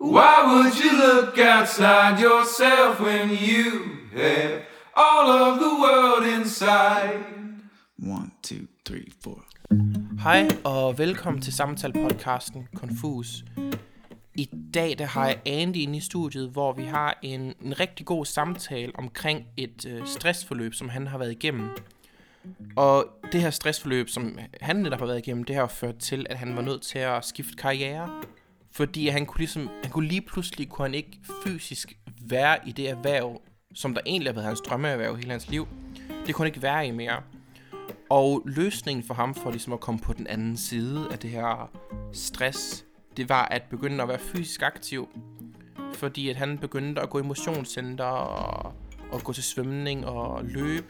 Why would you look outside yourself when you have all of the world inside? One, two, three, four. Hej og velkommen til samtale-podcasten Confus. I dag der har jeg Andy inde i studiet, hvor vi har en, en rigtig god samtale omkring et øh, stressforløb, som han har været igennem. Og det her stressforløb, som han netop har været igennem, det har ført til, at han var nødt til at skifte karriere. Fordi han kunne, ligesom, han kunne lige pludselig kunne han ikke fysisk være i det erhverv, som der egentlig har været hans drømmeerhverv hele hans liv. Det kunne han ikke være i mere. Og løsningen for ham for ligesom at komme på den anden side af det her stress, det var at begynde at være fysisk aktiv. Fordi at han begyndte at gå i motionscenter og, og gå til svømning og løbe.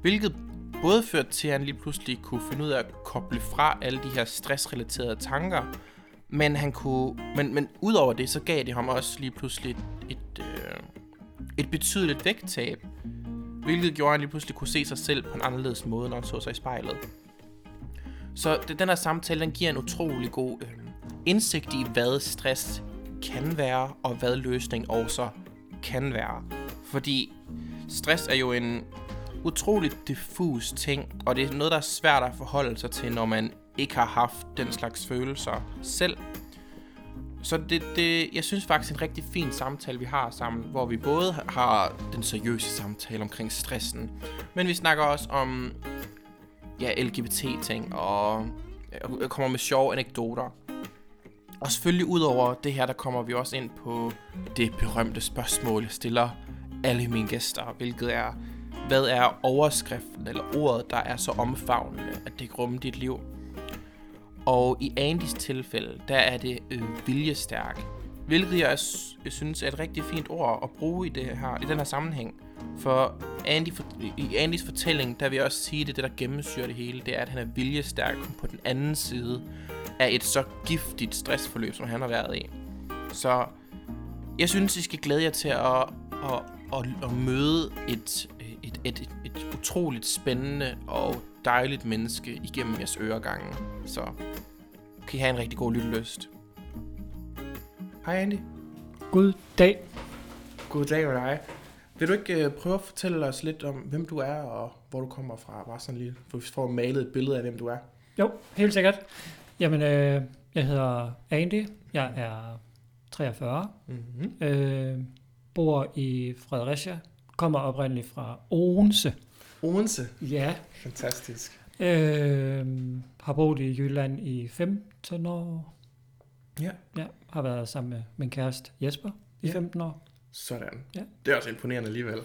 Hvilket både førte til, at han lige pludselig kunne finde ud af at koble fra alle de her stressrelaterede tanker. Men han kunne, men, men udover det, så gav det ham også lige pludselig et, et, øh, et betydeligt vægttab. Hvilket gjorde, at han lige pludselig kunne se sig selv på en anderledes måde, når han så sig i spejlet. Så det, den her samtale, den giver en utrolig god øh, indsigt i, hvad stress kan være, og hvad løsning også kan være. Fordi stress er jo en utroligt diffus ting, og det er noget, der er svært at forholde sig til, når man ikke har haft den slags følelser selv. Så det, det, jeg synes faktisk en rigtig fin samtale, vi har sammen, hvor vi både har den seriøse samtale omkring stressen, men vi snakker også om ja, LGBT-ting, og jeg kommer med sjove anekdoter. Og selvfølgelig ud over det her, der kommer vi også ind på det berømte spørgsmål, jeg stiller alle mine gæster, hvilket er, hvad er overskriften eller ordet, der er så omfavnende, at det kan rumme dit liv? Og i Andys tilfælde, der er det øh, viljestærk. Hvilket jeg, jeg synes er et rigtig fint ord at bruge i, det her, i den her sammenhæng. For Andy, for, i Andys fortælling, der vil jeg også sige, det, det der gennemsyrer det hele, det er, at han er viljestærk på den anden side af et så giftigt stressforløb, som han har været i. Så jeg synes, I skal glæde jer til at, at, at, at møde et, et, et, et, et utroligt spændende og dejligt menneske igennem jeres øregange. Så kan I have en rigtig god lyttelyst. Hej Andy. God dag. God dag med dig. Vil du ikke uh, prøve at fortælle os lidt om, hvem du er og hvor du kommer fra? Bare sådan lige, for vi får malet et billede af, hvem du er. Jo, helt sikkert. Jamen, øh, jeg hedder Andy. Jeg er 43. Mm-hmm. Øh, bor i Fredericia. Kommer oprindeligt fra Odense. Odense. Ja. Fantastisk. Øh, har boet i Jylland i 15 år. Ja. Ja, har været sammen med min kæreste Jesper i Ja. 15 år. Sådan. Ja. Det er også imponerende alligevel.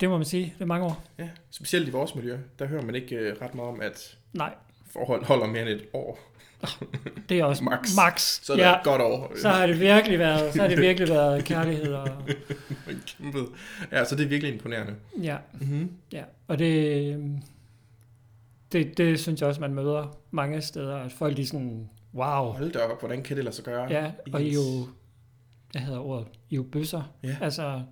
Det må man sige. Det er mange år. Ja. Specielt i vores miljø, der hører man ikke uh, ret meget om, at Nej, forhold holder mere end et år. det er også Max. max. Så er det ja, et godt år. så har det virkelig været, så har det virkelig været kærlighed og Kæmpe. Ja, så det er virkelig imponerende. ja. Mm-hmm. Ja, og det, øhm, det, det synes jeg også, man møder mange steder, at folk er sådan, wow, Hold da op, hvordan kan det lade sig gøre? ja, og I jo, jeg hedder ordet, I jo bøsser. Ja. Altså,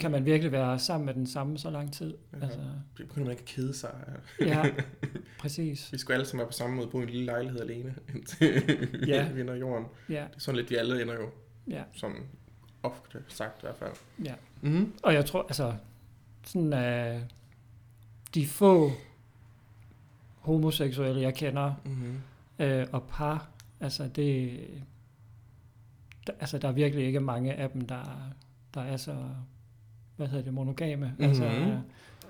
kan man virkelig være sammen med den samme så lang tid? Ja. Altså, Det begynder man ikke at kede sig. ja, præcis. Vi skulle alle sammen være på samme måde, bo i en lille lejlighed alene, indtil Ja. vi ender jorden. Ja, Det er sådan lidt, vi alle ender jo, ja, som ofte sagt i hvert fald. ja. Mm-hmm. Og jeg tror, altså, sådan uh, de få homoseksuelle, jeg kender, Mm-hmm. øh, og par, altså det, der, altså der er virkelig ikke mange af dem, der, der er så, hvad hedder det, monogame. Altså, Mhm. øh,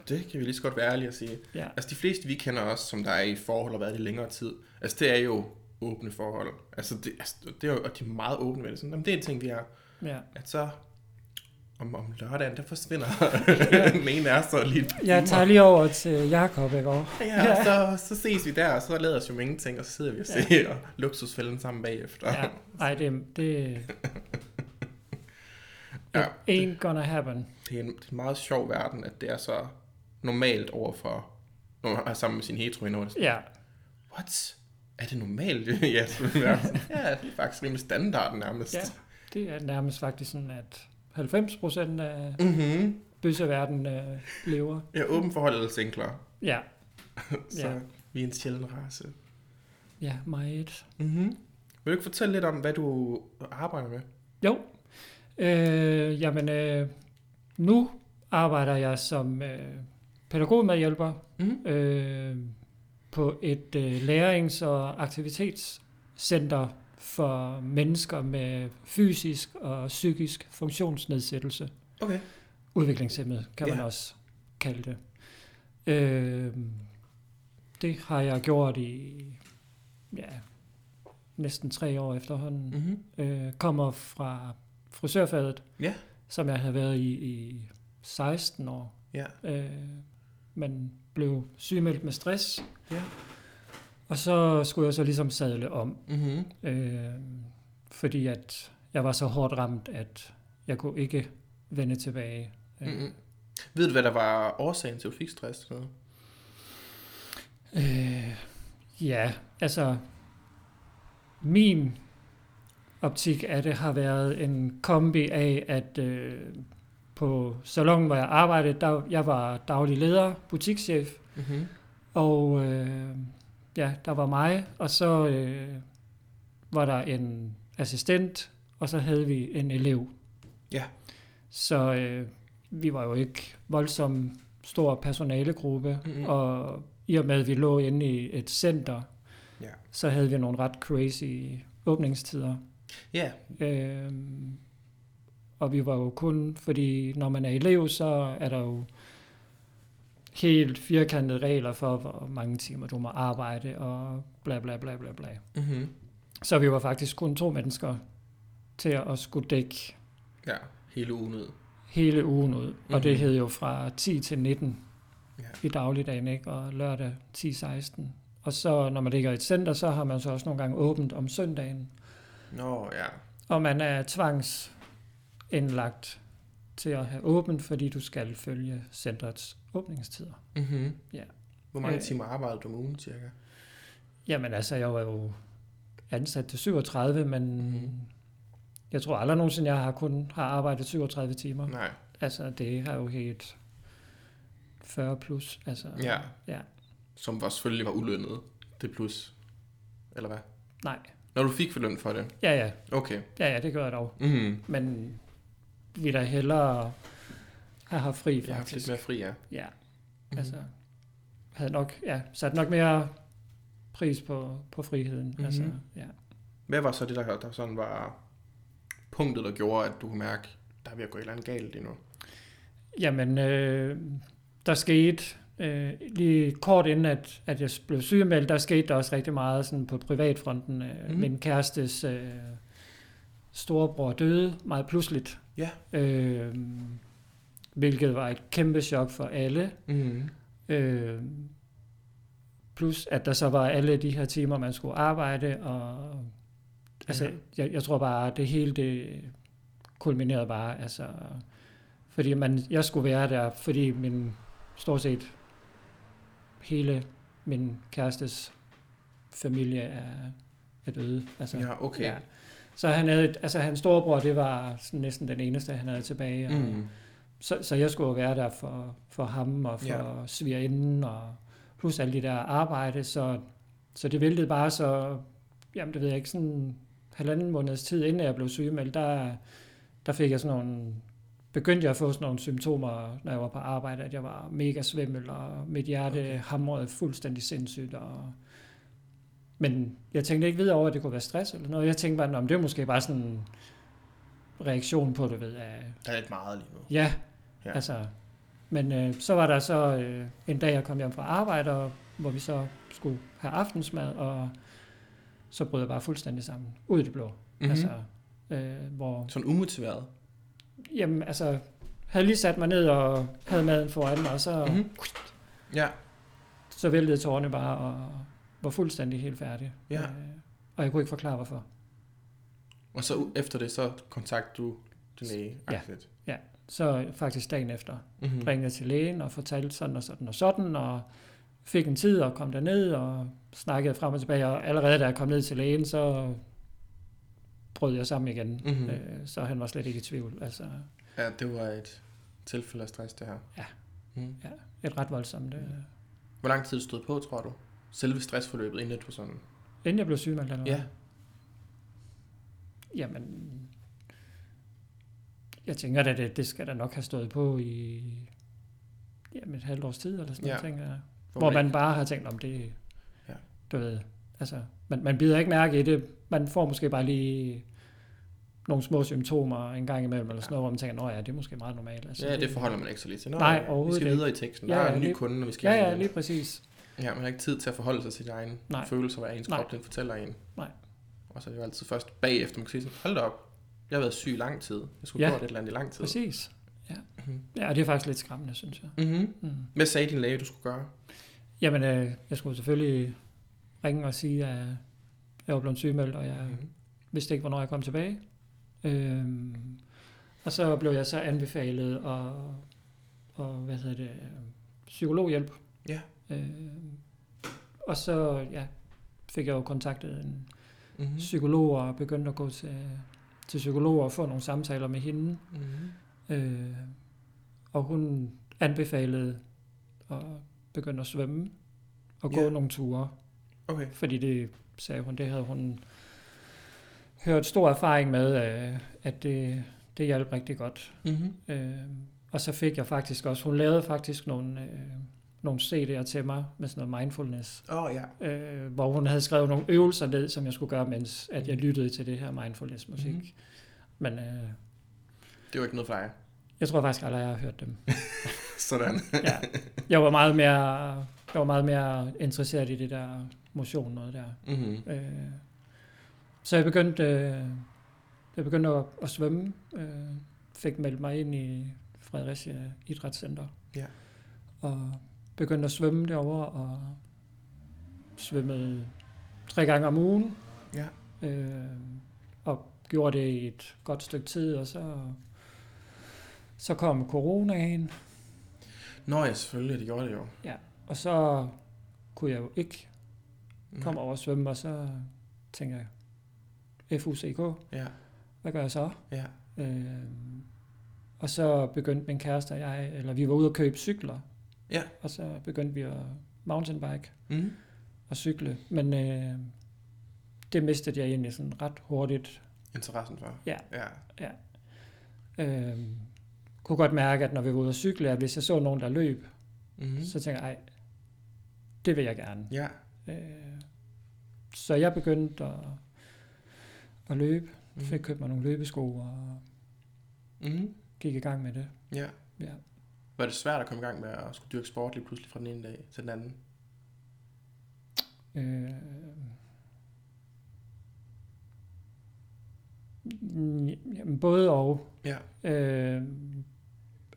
Det kan vi lige så godt være ærlige at sige. ja, Altså de fleste, vi kender også, som der er i forhold og været det i længere tid, altså det er jo åbne forhold. Altså det, altså, det er jo, og de er meget åbne med det. Sådan, jamen, det er en ting, vi er. ja. At så om, om lørdagen, der forsvinder den ene af os så lige Jeg tager lige over til Jakob i går. Ja, så, så ses vi der, og så lader os jo ingenting, og så sidder vi og Ja. ser luksusfælden sammen bagefter. Ja, ej, det, det Ja. ain't gonna happen. Det, er en, det er en meget sjov verden, at det er så normalt overfor, når man er sammen med sin hetero det er sådan, Ja, what? Er det normalt? ja, det er, ja, det er faktisk rimelig standard nærmest. ja, det er nærmest faktisk sådan, at 90 procent af Mm-hmm. bøsseverden øh, lever. Er åben for holdet singler, Ja, så Ja. vi er en sjælden race. ja, meget. Mm-hmm. Vil du ikke fortælle lidt om, hvad du arbejder med? Jo. Øh, jamen, øh, nu arbejder jeg som øh, pædagogmedhjælper Mm. øh, på et øh, lærings- og aktivitetscenter for mennesker med fysisk og psykisk funktionsnedsættelse. Okay. Udviklingshemmet kan man Ja. også kalde det. Øh, det har jeg gjort i ja, næsten tre år efterhånden. Mm-hmm. Øh, kommer fra frisørfaget, Ja. som jeg havde været i i 16 år. Ja. Øh, men blev sygemeldt med stress. Ja. Og så skulle jeg så ligesom sadle om, Mm-hmm. øh, fordi at jeg var så hårdt ramt, at jeg kunne ikke vende tilbage. Øh, Mm-hmm. Ved du, hvad der var årsagen til, at du fik stress? Eller? Øh, ja, altså min optik af det har været en kombi af, at øh, på salongen, hvor jeg arbejdede, der, jeg var daglig leder, butikschef, Mm-hmm. og øh, ja, der var mig, og så øh, var der en assistent, og så havde vi en elev. Ja. Så øh, vi var jo ikke voldsomt stor personalegruppe, Mhm. og i og med, at vi lå inde i et center, Ja. så havde vi nogle ret crazy åbningstider. Ja. Øhm, og vi var jo kun, fordi når man er elev, så er der jo helt firkantede regler for, hvor mange timer du må arbejde, og bla bla bla bla bla. Mm-hmm. Så vi var faktisk kun to mennesker til at skulle dække Ja. Hele ugen ud. hele ugen ud. Mm-hmm. Og det Mhm. hed jo fra 10 til 19 Ja. i dagligdagen, ikke? og lørdag 10-16. Og så når man ligger i et center, så har man så også nogle gange åbent om søndagen. Nå, ja. Og man er tvangsindlagt til at have åbent, fordi du skal følge centrets åbningstider. Mm-hmm. Ja. Hvor mange Øh. timer arbejdede du om ugen, cirka? Jamen altså, jeg var jo ansat til 37, men Mhm. mm. jeg tror aldrig nogensinde, jeg har kun har arbejdet 37 timer. Nej. Altså, det har jo helt 40 plus. Altså, Ja. ja. Som var selvfølgelig var ulønnet. Det plus. Eller hvad? Nej. Når du fik for løn for det? Ja, ja. Okay. Ja, ja, det gør jeg dog. Mm. Men vi da hellere have haft fri, Jeg har haft lidt faktisk. mere fri, ja. Ja, Mhm. altså havde nok, ja, sat nok mere pris på, på friheden. Mm-hmm. Altså, ja. Hvad var så det, der, der sådan var punktet, der gjorde, at du kunne mærke, der er ved at gå et eller andet galt lige nu? Jamen, øh, der skete øh, lige kort inden, at, at jeg blev sygemeldt, der skete der også rigtig meget sådan på privatfronten. Øh, mm. Min kærestes øh, storebror døde meget pludseligt. Ja. Øh, hvilket var et kæmpe chok for alle. Mm. Øh, plus at der så var alle de her timer, man skulle arbejde, og altså, Ja. jeg, jeg tror bare, det hele det kulminerede bare, altså, fordi man, jeg skulle være der, fordi min, stort set hele min kærestes familie er, er døde. Altså, Ja, okay. Ja. Så han havde, et- altså hans storebror, det var sådan næsten den eneste, han havde tilbage. Og, Mm. så, så jeg skulle være der for, for ham og for Ja. svigerinden og plus alle de der arbejde, så, så det væltede bare så, jamen det ved jeg ikke, sådan halvanden måneds tid inden jeg blev sygemeldt, der, der fik jeg sådan nogle, begyndte jeg at få sådan nogle symptomer, når jeg var på arbejde, at jeg var mega svimmel, og mit hjerte okay. hamrede fuldstændig sindssygt, og men jeg tænkte ikke videre over, at det kunne være stress eller noget. Jeg tænkte bare, om det er måske bare sådan en reaktion på, du ved, af, Der er lidt meget lige nu. Ja, Ja. altså. Men øh, så var der så øh, en dag, jeg kom hjem fra arbejde, og, hvor vi så skulle have aftensmad, og så brød jeg bare fuldstændig sammen. Ud i det blå. Mhm. Mm-hmm. Altså, øh, hvor, Sådan umotiveret. jamen, altså, havde lige sat mig ned og havde maden foran mig, og så, Mhm. mm-hmm. Ja. så væltede tårerne bare, og var fuldstændig helt færdig. Ja. Øh, og jeg kunne ikke forklare, hvorfor. Og så efter det, så kontakter du din læge. Ja. agtigt. Så faktisk dagen efter Mhm. ringede til lægen og fortalte sådan og sådan og sådan, og fik en tid og kom derned og snakkede frem og tilbage, og allerede da jeg kom ned til lægen, så brød jeg sammen igen. Mhm. Øh, så han var slet ikke i tvivl. Altså Ja, det var et tilfælde af stress, det her. Ja. Mm. et ret voldsomt. Øh. Hvor lang tid stod på, tror du? Selve stressforløbet, inden du sådan... Inden jeg blev sygemeldt, eller hvad? Ja. Jamen, jeg tænker, at det, det skal der nok have stået på i jamen, et halvt års tid, eller sådan Ja. noget, tænker jeg. Hvor Hvor man man bare har tænkt om det, Ja. du ved, altså, man, man bider ikke mærke i det, man får måske bare lige nogle små symptomer en gang imellem, eller sådan noget, hvor man tænker, nå ja, det er måske meget normalt. Altså, Ja, det forholder man ikke så lige til. Nå, Nej, ja, Vi overhovedet skal ikke. videre i teksten. Ja, Der er en ny lige- kunde, og vi skal Ja, ja, lige præcis. Ja, man har ikke tid til at forholde sig til sine egne Nej. følelser, hvad ens Nej. krop den fortæller en. Nej. Og så er det jo altid først bagefter, man kan sige sådan, hold da op, jeg har været syg i lang tid. Jeg skulle Ja. gjort et eller andet i lang tid. Præcis. Ja. Mhm. ja, og det er faktisk lidt skræmmende, synes jeg. Mm-hmm. Mm. Hvad sagde din læge, du skulle gøre? Jamen, øh, jeg skulle selvfølgelig ringe og sige, at jeg var blevet sygemeldt, og jeg Mm-hmm. vidste ikke, hvornår jeg kom tilbage. Øhm, og så blev jeg så anbefalet og, og hvad hedder det, øh, psykologhjælp. Ja. Øhm, og så ja, fik jeg jo kontaktet en Mm-hmm. psykolog og begyndte at gå til, til psykolog og få nogle samtaler med hende. Mm-hmm. Øh, og hun anbefalede at begynde at svømme og gå Ja. nogle ture. Okay. Fordi det sagde hun, det havde hun hørt stor erfaring med, øh, at det, det hjalp rigtig godt. Mm-hmm. Øh, og så fik jeg faktisk også, hun lavede faktisk nogle, øh, nogle CD'er til mig med sådan noget mindfulness, oh, ja. øh, hvor hun havde skrevet nogle øvelser ned, som jeg skulle gøre, mens at jeg lyttede til det her mindfulness musik. Mhm. Men øh, Det var ikke noget for dig. jeg tror faktisk aldrig, jeg har hørt dem. Sådan. ja. Jeg var meget mere, jeg var meget mere interesseret i det der motion noget der. Mm-hmm. Øh, så jeg begyndte, øh, jeg begyndte at, at svømme. Øh, fik meldt mig ind i Fredericia Idrætscenter. Ja. Og begyndte at svømme derovre og svømmede tre gange om ugen. Ja. Øh, og gjorde det i et godt stykke tid, og så, så kom coronaen, Nå ja, selvfølgelig, det gjorde det jo. og så kunne jeg jo ikke Mm. komme over og svømme, og så tænker jeg, FUCK, Ja, hvad gør jeg så? ja. Øh, og så begyndte min kæreste og jeg, eller vi var ude og købe cykler, Ja. og så begyndte vi at mountainbike Mm. og cykle, men øh, det mistede jeg egentlig sådan ret hurtigt. Interessen for. Ja. Ja. Øh, kunne godt mærke, at når vi var ude at cykle, at hvis jeg så nogen, der løb, mm. så tænkte jeg, ej, det vil jeg gerne. Ja. Øh, så jeg begyndte at, at løbe, Mm. fik købt mig nogle løbesko og Mm. gik i gang med det. Ja. Ja. Var det svært at komme i gang med at skulle dyrke sport lige pludselig fra den ene dag til den anden? Øh, jamen, både og. Ja. Øh,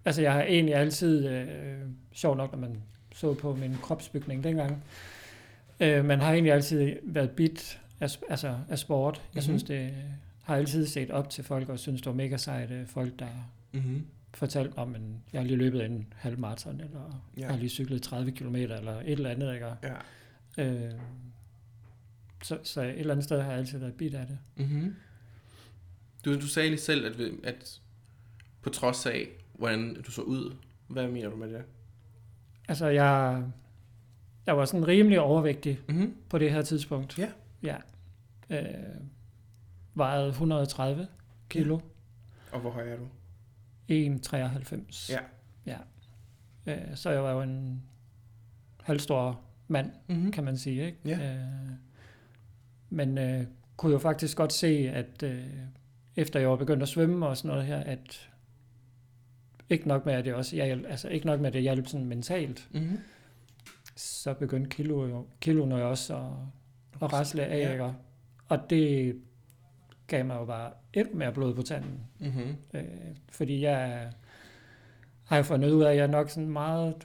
altså, jeg har egentlig altid, øh, sjov nok, når man så på min kropsbygning dengang, øh, man har egentlig altid været bit af, altså, af sport. Jeg Mhm. synes, det har altid set op til folk, og synes, det var mega sejt, øh, folk, der Mm-hmm. Fortalte om, at jeg har lige løbet en halv maraton, eller Ja. jeg har lige cyklet 30 km, eller et eller andet, ikke? Ja. Øh, så, så et eller andet sted har jeg altid været bit af det. Mm-hmm. Du, du sagde lige selv, at, at på trods af, hvordan du så ud, hvad mener du med det? Altså, jeg, jeg var sådan rimelig overvægtig Mm-hmm. på det her tidspunkt. Ja. Ja. Øh, vejede 130 kilo. Og hvor høj er du? 1,93. Ja. ja. Øh, så jeg var jo en halvstor mand, Mm-hmm. kan man sige. Ikke? Ja. Øh, men øh, kunne jo faktisk godt se, at øh, efter jeg var begyndt at svømme og sådan noget her, at ikke nok med, at det også hjælp, altså ikke nok med, at det hjalp sådan mentalt, Mm-hmm. så begyndte kilo jo, kiloen jo også at, at rasle af, Ja. ikke? Og det gav mig jo bare endnu mere blod på tanden. Mm-hmm. Øh, fordi jeg har jo fundet ud af, at jeg er nok sådan meget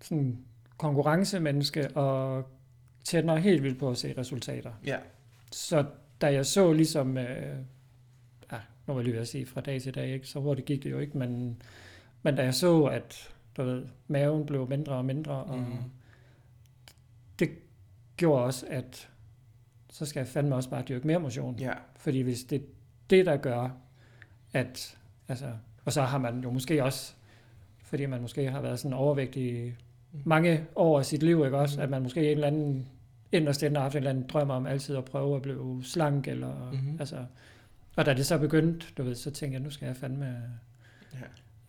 sådan konkurrencemenneske, og tænder helt vildt på at se resultater. Ja. Så da jeg så ligesom, øh, ah, nu var jeg lige ved at sige fra dag til dag, ikke? så hurtigt gik det jo ikke, men, men da jeg så, at du ved, maven blev mindre og mindre, og Mhm. det gjorde også, at så skal jeg fandme også bare dyrke mere motion. Ja. Fordi hvis det er det, der gør, at, altså, og så har man jo måske også, fordi man måske har været sådan overvægtig mange år af sit liv, ikke også, Mhm. at man måske en eller anden inderst inde har haft en eller anden drøm om altid at prøve at blive slank, eller, Mhm. altså, Og da det så begyndte, du ved, så tænkte jeg, nu skal jeg fandme Ja.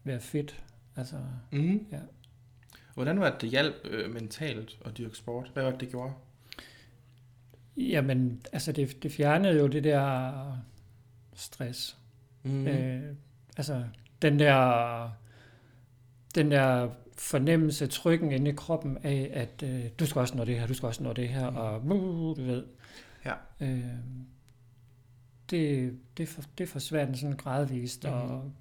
være fedt. Altså, Mm. Ja. Hvordan var det, det hjalp øh, mentalt at dyrke sport? Hvad var det, det gjorde? Jamen, altså det, det fjernede jo det der stress. Mm. Øh, altså, den der, den der fornemmelse, trykken inde i kroppen af, at øh, du skal også nå det her, du skal også nå det her, Mm. og uh, du ved. Ja. Øh, det, det, for, det forsvandt sådan gradvist, mm. Mhm. og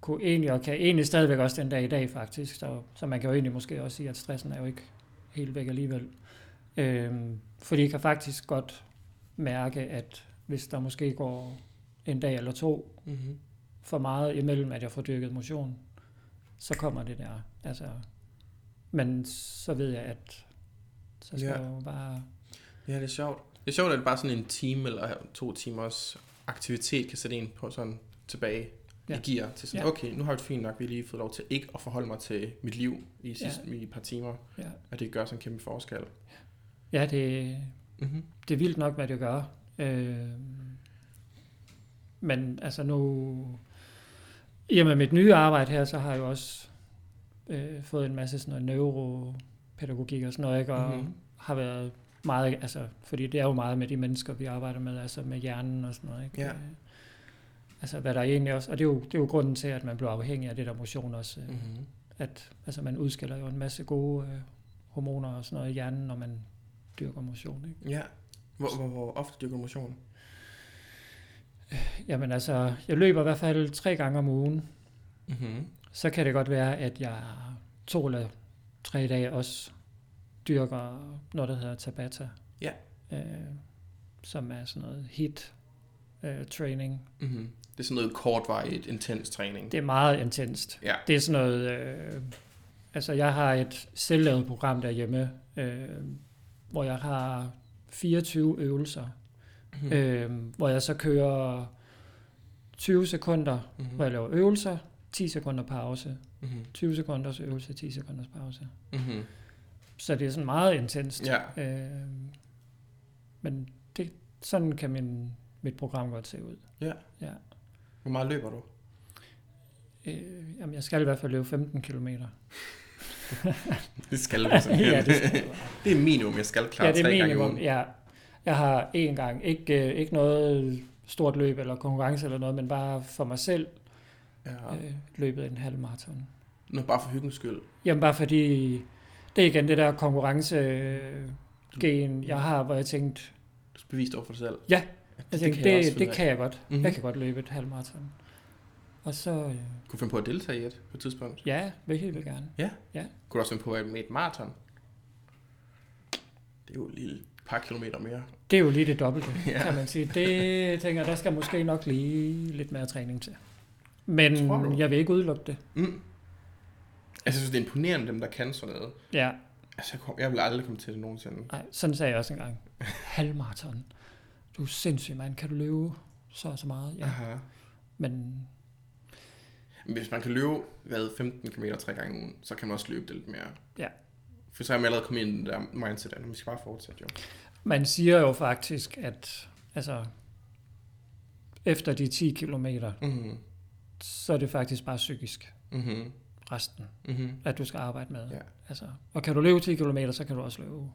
kunne egentlig, og kan egentlig stadigvæk også den dag i dag faktisk, så, så man kan jo egentlig måske også sige, at stressen er jo ikke helt væk alligevel. Øh, fordi jeg kan faktisk godt mærke, at hvis der måske går en dag eller to Mm-hmm. for meget imellem, at jeg får dyrket motion, så kommer det der. Altså, men så ved jeg, at så skal Ja. jeg jo bare... Ja, det er sjovt. Det er sjovt, at bare sådan en time eller to timers aktivitet kan sætte en på sådan tilbage ja. I gear til sådan, Ja. okay, nu har vi det fint nok, vi har lige fået lov til ikke at forholde mig til mit liv i sidste ja. i et par timer, Ja, og det gør sådan en kæmpe forskel. ja det, Mm-hmm. det er vildt nok, hvad det gør. Øh, men altså nu... Med mit nye arbejde her, så har jeg jo også øh, fået en masse sådan noget neuropædagogik og sådan noget, ikke? og Mhm. har været meget, altså, fordi det er jo meget med de mennesker, vi arbejder med, altså med hjernen og sådan noget, ikke? Ja. Øh, Altså hvad der egentlig også, og det er, jo, det er jo grunden til, at man bliver afhængig af det der motion også, mm. Mm-hmm. at altså man udskiller jo en masse gode øh, hormoner og sådan noget i hjernen, når man dyrker motion, ikke? Ja. Hvor, hvor, hvor ofte dyrker du motion? Jamen altså, jeg løber i hvert fald tre gange om ugen, Mm-hmm. så kan det godt være, at jeg to eller tre dage også dyrker noget, der hedder Tabata. Ja. Øh, som er sådan noget hit øh, training. Mm-hmm. Det er sådan noget kortvarigt, intens træning. Det er meget intenst. Ja. Det er sådan noget... Øh, altså, jeg har et selvlavet program derhjemme, øh, hvor jeg har 24 øvelser, Mm-hmm. mm. øh, hvor jeg så kører 20 sekunder, mm. hvor jeg laver øvelser, 10 sekunder pause, Mm-hmm. 20 sekunders øvelse, 10 sekunders pause. Mm-hmm. Så det er sådan meget intenst. Ja. Øh, men det, sådan kan min, mit program godt se ud. Hvor meget løber du? Øh, jamen, jeg skal i hvert fald løbe 15 km. Det skal du sådan ja, det skal det er minimum, jeg skal klare ja, det tre er gange i minimum. ugen. Ja. Jeg har én gang, ikke, øh, ikke noget stort løb eller konkurrence eller noget, men bare for mig selv Ja. øh, løbet en halv maraton. Nå, bare for hyggens skyld. Jamen bare fordi, det er igen det der konkurrence øh, gen, jeg har, hvor jeg tænkte, Du bevise det over for dig selv. Ja, det, jeg tænkte, kan det, jeg det, det kan jeg godt. Mhm. Mm-hmm. Jeg kan godt løbe et halv maraton. Og så, øh, Kunne du finde på at deltage i et på et tidspunkt? ja, vil jeg vildt gerne. Kunne du også finde på at med et maraton? Det er jo et lille par kilometer mere. Det er jo lige det dobbelte, Ja. ja. kan man sige. Det tænker jeg, der skal måske nok lige lidt mere træning til. Men jeg vil ikke udelukke det. Mm. Altså, jeg synes, det er imponerende, dem der kan sådan noget. Ja, Altså, jeg, kom, jeg vil aldrig komme til det nogensinde. nej, sådan sagde jeg også engang. Halvmarathon. Du er sindssyg, mand. Kan du løbe så og så meget? Ja, Aha. Men hvis man kan løbe, hvad, 15 km tre gange om ugen, så kan man også løbe det lidt mere. Ja. For så er man allerede kommet ind i den der mindset, at man skal bare fortsætte jo. man siger jo faktisk, at altså, efter de 10 kilometer, Mhm. så er det faktisk bare psykisk Mhm. resten, Mhm. at du skal arbejde med. Ja. Altså, og kan du løbe 10 km, så kan du også løbe.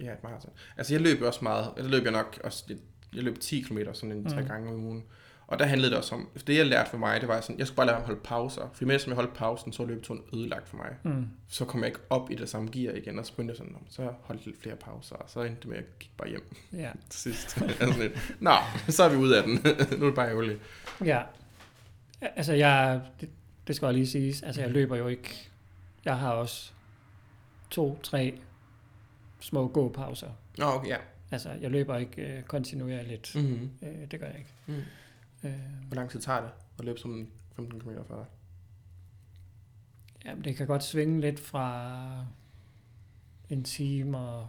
Ja, et maraton. Altså, jeg løb jo også meget. Jeg løb jeg nok også lidt, jeg løb 10 km sådan en tre Mm. gange om ugen. Og der handlede det også om, det jeg lærte for mig, det var sådan, jeg skulle bare lade mig holde pauser. For mens jeg holdt pausen, så var løbeturen ødelagt for mig. Mm. Så kom jeg ikke op i det samme gear igen, og så begyndte jeg sådan, "Nå, så holdt jeg lidt flere pauser, og så endte det med, at jeg gik bare hjem Ja. til sidst. Lidt, Nå, så er vi ude af den. nu er det bare ærgerligt. ja. Altså, jeg, det, det skal jeg lige sige. Altså, jeg løber jo ikke. Jeg har også to, tre små gåpauser. Nå, okay, ja. Altså, jeg løber ikke øh, kontinuerligt. Mm-hmm. Øh, det gør jeg ikke. Mm. Øh, Hvor lang tid tager det at løbe som en 15 km for dig? jamen, det kan godt svinge lidt fra en time og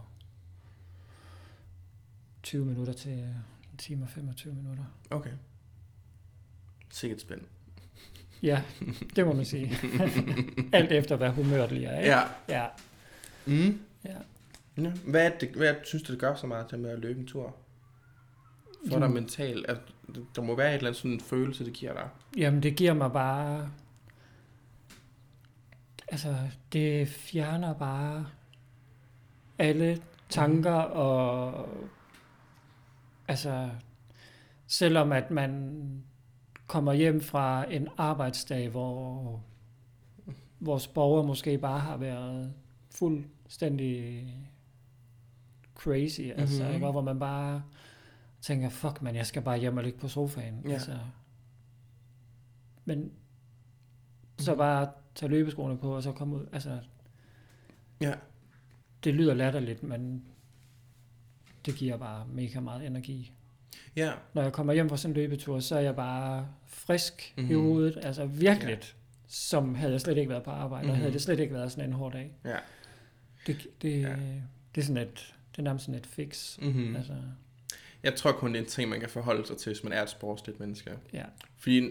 20 minutter til en time og 25 minutter. Okay. Sikkert spænd. Ja, det må man sige. Alt efter, hvad humøret lige er. Ikke? Ja. ja. Mm. ja. ja. Hvad, det, hvad synes du, det gør så meget til med at løbe en tur? for dig Mm. mentalt? At der må være et eller andet sådan en følelse, det giver dig. Jamen, det giver mig bare... Altså, det fjerner bare alle tanker og... Altså, selvom at man kommer hjem fra en arbejdsdag, hvor vores borgere måske bare har været fuldstændig crazy, mm-hmm. altså, Mhm. ikke? Og hvor man bare tænker, fuck man, jeg skal bare hjem og ligge på sofaen. Ja. Altså, men så bare tage løbeskoene på, og så komme ud. Altså, Ja. det lyder latterligt, men det giver bare mega meget energi. Ja. Når jeg kommer hjem fra sådan en løbetur, så er jeg bare frisk mm-hmm. i Mhm. hovedet. Altså virkelig, ja. som havde jeg slet ikke været på arbejde, mm-hmm. og havde Mhm. det slet ikke været sådan en hård dag. Ja. Det, det, Ja. det er sådan et, det er nærmest sådan et fix. Mm-hmm. Mm. Altså, Jeg tror kun, det er en ting, man kan forholde sig til, hvis man er et sportsligt menneske. ja. Fordi,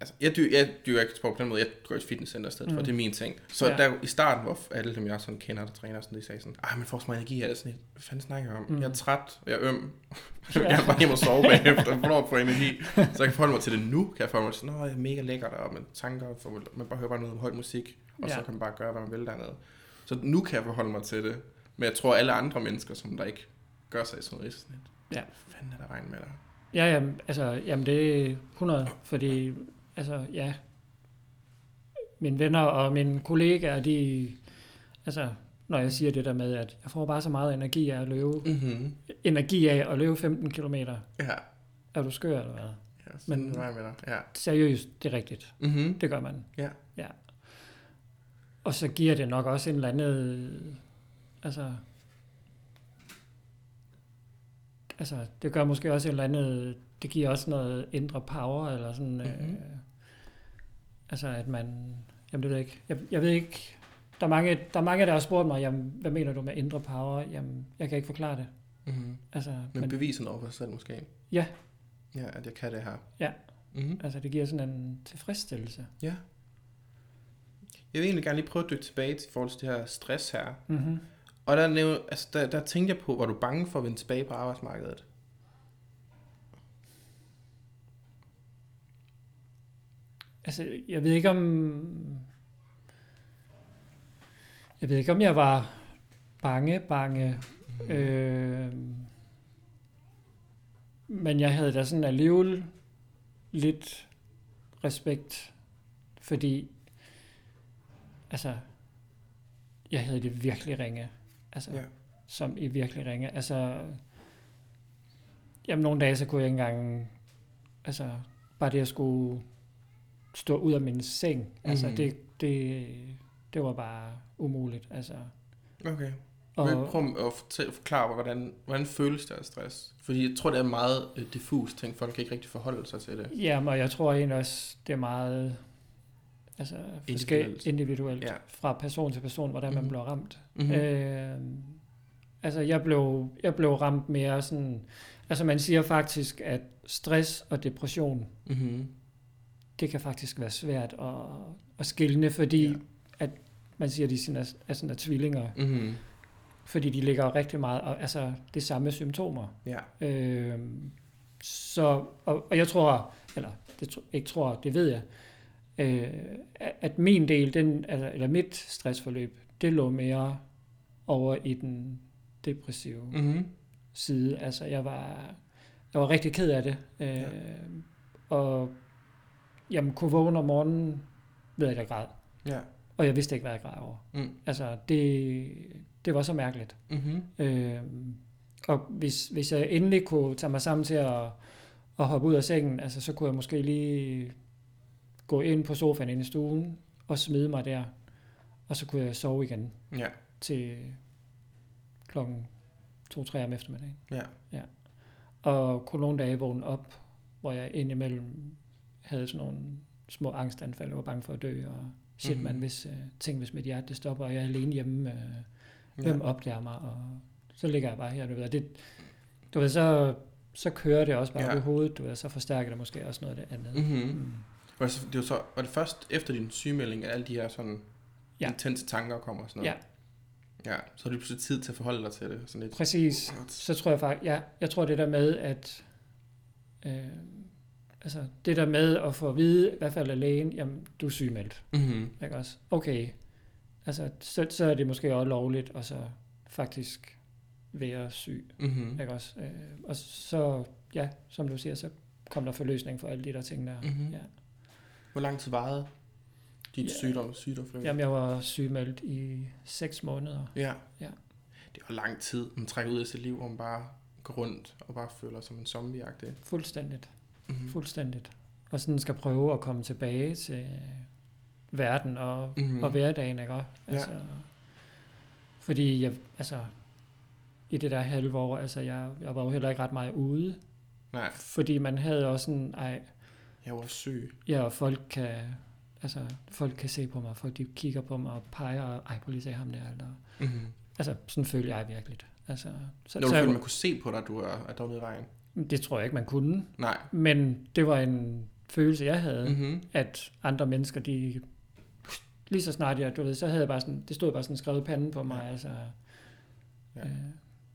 altså, jeg dyr, jeg dyr ikke sport på den måde, jeg går i et fitnesscenter i stedet mm. for, Mm. det er min ting. Så ja. Der i starten, hvor alle dem, jeg sådan kender, der træner, sådan, de sagde sådan, ej, man får så meget energi af det, sådan, hvad fanden snakker jeg om? Mm. Mm. Jeg er træt, jeg er øm, Ja. jeg er bare hjemme og sove bagefter, hvornår får energi? Så jeg kan forholde mig til det nu, kan jeg forholde mig til, nå, jeg er mega lækker der, og med tanker, for, man bare hører bare noget om høj musik, og ja. så kan man bare gøre, hvad man vil dernede. Så nu kan jeg forholde mig til det, men jeg tror, alle andre mennesker, som der ikke gør sig i sådan noget, sådan Ja. hvad fanden er der vejen med dig? Ja, jamen, altså, jamen det er 100, fordi, altså, ja, mine venner og mine kollegaer, de, altså, når jeg siger det der med, at jeg får bare så meget energi af at løbe, Mm-hmm. energi af at løbe 15 km. Ja, Er du skør eller hvad? ja Men- med dig. Ja. Seriøst, det er rigtigt. Mm-hmm. Det gør man. Ja. ja. Og så giver det nok også en eller anden, altså, altså, det gør måske også en eller anden, det giver også noget indre power, eller sådan, mm-hmm. øh, Mhm. altså, at man, jamen det ved jeg ikke, jeg, jeg ved ikke, der er, mange, der er mange, der har spurgt mig, jamen, hvad mener du med indre power? Jamen, jeg kan ikke forklare det. Mm-hmm. Altså, Men, men, beviser noget for sig selv måske. Ja. Ja, at jeg kan det her. Ja. Mm-hmm. altså, det giver sådan en tilfredsstillelse. Ja. Jeg vil egentlig gerne lige prøve at dykke tilbage til i forhold til det her stress her. Mm-hmm. Og der, altså, der, der tænkte jeg på, var du bange for at vende tilbage på arbejdsmarkedet? Altså, jeg ved ikke om... Jeg ved ikke, om jeg var bange, bange. Mm. Øh, men jeg havde da sådan alligevel lidt respekt, fordi altså, jeg havde det virkelig ringe. Altså, Ja. som i virkelig ringe. Altså, jamen nogle dage, så kunne jeg ikke engang, altså, bare det at skulle stå ud af min seng, altså, Mhm. det, det, det var bare umuligt, altså. Okay. Og, Men prøv at fortælle, forklare, hvordan, hvordan føles det af stress? Fordi jeg tror, det er meget øh, diffus ting. Folk kan ikke rigtig forholde sig til det. Jamen, og jeg tror egentlig også, det er meget altså, Individuelt. individuelt, Ja. fra person til person, hvordan man Mhm. bliver ramt. Mm-hmm. Øh, altså, jeg blev, jeg blev ramt mere sådan... Altså, man siger faktisk, at stress og depression, Mm-hmm. det kan faktisk være svært at, at skille, fordi Ja. at man siger, at de sådan er, er, sådan er tvillinger, Mm-hmm. fordi de ligger rigtig meget, og, altså det samme symptomer. Ja. Øh, så, og, og jeg tror, eller det ikke tror, det ved jeg, øh, at- min del, den, altså, eller mit stressforløb, det lå mere over i den depressive Mm-hmm. side. Altså jeg var, jeg var rigtig ked af det. Øh, Ja. Og jamen, kunne vågne om morgenen ved at jeg græd. Ja. Og jeg vidste ikke, hvad jeg græd over. Mm. Altså det, det var så mærkeligt. Mm-hmm. Øh, og hvis, hvis jeg endelig kunne tage mig sammen til at, at hoppe ud af sengen, altså, så kunne jeg måske lige gå ind på sofaen inde i stuen og smide mig der. Og så kunne jeg sove igen Ja. til klokken 2-3 om eftermiddagen. Ja. ja. Og kunne nogle dage vågne op, hvor jeg indimellem havde sådan nogle små angstanfald, og var bange for at dø, og shit Mhm. man, hvis, uh, tænk hvis mit hjerte det stopper, og jeg er alene hjemme, uh, hvem opdager mig, og så ligger jeg bare her, du ved, det, du ved, så, så kører det også bare Ja. ja. i hovedet, du ved, så forstærker det måske også noget af det andet. Mm-hmm. Mm. Var det, så- det var, så, var det først efter din sygemelding, at alle de her sådan Ja. intense tanker kommer og sådan noget? Ja. Ja, så har du pludselig tid til at forholde dig til det. Sådan lidt. Præcis. Så tror jeg faktisk, ja, jeg tror det der med, at øh, altså det der med at få at vide, i hvert fald af lægen, jamen du er sygemeldt, Mm-hmm. ikke også? Okay, altså så, så er det måske også lovligt, og så faktisk være syg, Mm-hmm. ikke også? Øh, og så, ja, som du siger, så kom der forløsning for alle de der ting der. Mhm. Ja. Hvor lang tid varede dit Ja. sygdom, sygdom for Jamen jeg var sygemeldt i seks måneder. Ja. Ja. Det var lang tid, man trækker ud af sit liv, hvor man bare går rundt og bare føler sig som en zombie -agtig. Fuldstændigt. Mm-hmm. Fuldstændigt. Og sådan skal prøve at komme tilbage til verden og, Mhm. mm. og hverdagen, ikke? Altså, Fordi jeg, altså, i det der halve år, altså, jeg, jeg var jo heller ikke ret meget ude, Nej, fordi man havde også sådan, ej, jeg var syg. ja, og folk kan, altså, folk kan se på mig, folk de kigger på mig og peger, og, ej, prøv lige se ham der, eller, Mm-hmm. altså, sådan følte jeg virkelig. Altså, så, Når du så følte, man kunne se på dig, at du er, at du er i vejen. det tror jeg ikke, man kunne, Nej. men det var en følelse, jeg havde, Mm-hmm. at andre mennesker, de lige så snart jeg, du ved, så havde jeg bare sådan, det stod bare sådan skrevet panden på mig, Ja. altså. Ja. Øh,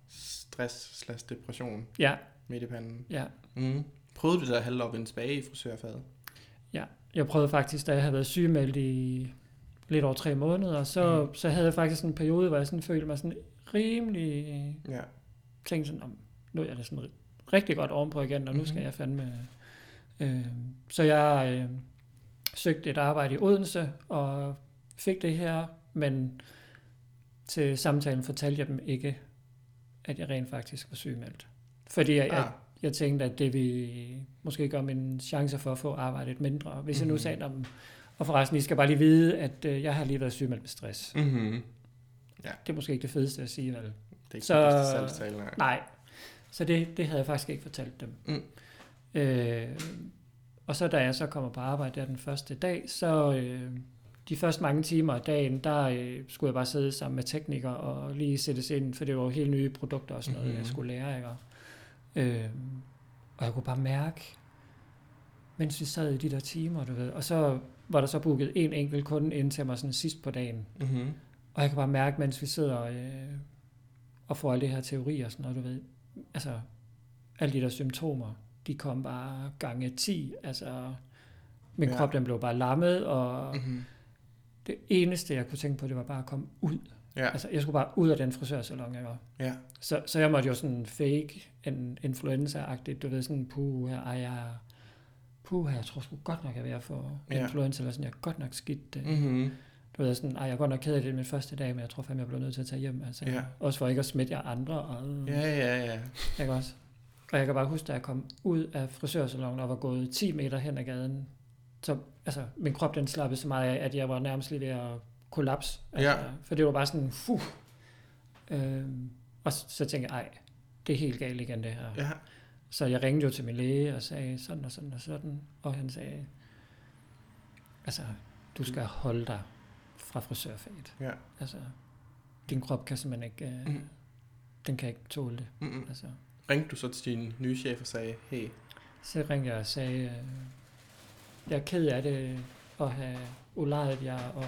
Stress slash depression ja, midt i panden. ja. Mm. Prøvede du da halve at vende tilbage i frisørfaget? Jeg prøvede faktisk, da jeg havde været sygemeldt i lidt over tre måneder, så, mm. så havde jeg faktisk en periode, hvor jeg sådan følte mig sådan rimelig, Ja. tænkte sådan, om, nu er jeg da sådan ri- rigtig godt ovenpå igen, og nu skal Mhm. jeg fandme... Øh, så jeg øh, søgte et arbejde i Odense, og fik det her, men til samtalen fortalte jeg dem ikke, at jeg rent faktisk var sygemeldt. Fordi jeg, Ah. jeg tænkte, at det ville måske gøre mine chancer for at få arbejdet mindre. Hvis mm-hmm. jeg nu Mhm. sagde, om, og forresten, I skal bare lige vide, at øh, jeg har lige været sygemeldt med stress. Mm-hmm. Det er måske ikke det fedeste at sige, vel? Det er ikke Så- det bedste salgstale, nej. Nej. Så det, det havde jeg faktisk ikke fortalt dem. Mm. Øh, og så da jeg så kommer på arbejde der den første dag, så øh, de første mange timer af dagen, der øh, skulle jeg bare sidde sammen med teknikere og lige sættes ind, for det var jo helt nye produkter og sådan noget, Mhm. mm-hmm. jeg skulle lære. Ikke? Og, øh, og jeg kunne bare mærke, mens vi sad i de der timer, du ved, og så var der så booket en enkelt kunde ind til mig sådan sidst på dagen. Mm-hmm. Og jeg kan bare mærke, mens vi sidder øh, og får alle det her teorier og sådan noget, du ved, altså alle de der symptomer, de kom bare gange 10, altså min ja. krop den blev bare lammet, og Mm-hmm. det eneste jeg kunne tænke på, det var bare at komme ud. Ja. Altså jeg skulle bare ud af den frisørsalon, jeg var. Ja. Så, så jeg måtte jo sådan fake en influenza-agtigt, du ved sådan, puh, her, ej, jeg, puh, jeg tror sgu godt nok, jeg er ved at få Ja. influenza, eller sådan, jeg er godt nok skidt. Øh, Mm-hmm. du ved, sådan, ej, jeg er godt nok ked af det min første dag, men jeg tror fandme, jeg bliver nødt til at tage hjem. Altså, Ja. Også for ikke at smitte jer andre. Og, Ja, ja, ja. Ikke også? Og jeg kan bare huske, da jeg kom ud af frisørsalongen og var gået 10 meter hen ad gaden, så altså, min krop den slappede så meget af, at jeg var nærmest lige ved at kollapse. Altså, Ja. For det var bare sådan, fuh. Øhm, og så, så tænkte jeg, ej, det er helt galt igen det her. Ja. Så jeg ringede jo til min læge og sagde sådan og sådan og sådan, og han sagde, altså, du skal holde dig fra frisørfaget. Ja. Altså, din krop kan simpelthen ikke, øh, Mm. den kan ikke tåle det. Mm-mm. Altså, Ringte du så til din nye chef og sagde, hey, så ringede jeg og sagde, øh, jeg er ked af det at have ulejret jer og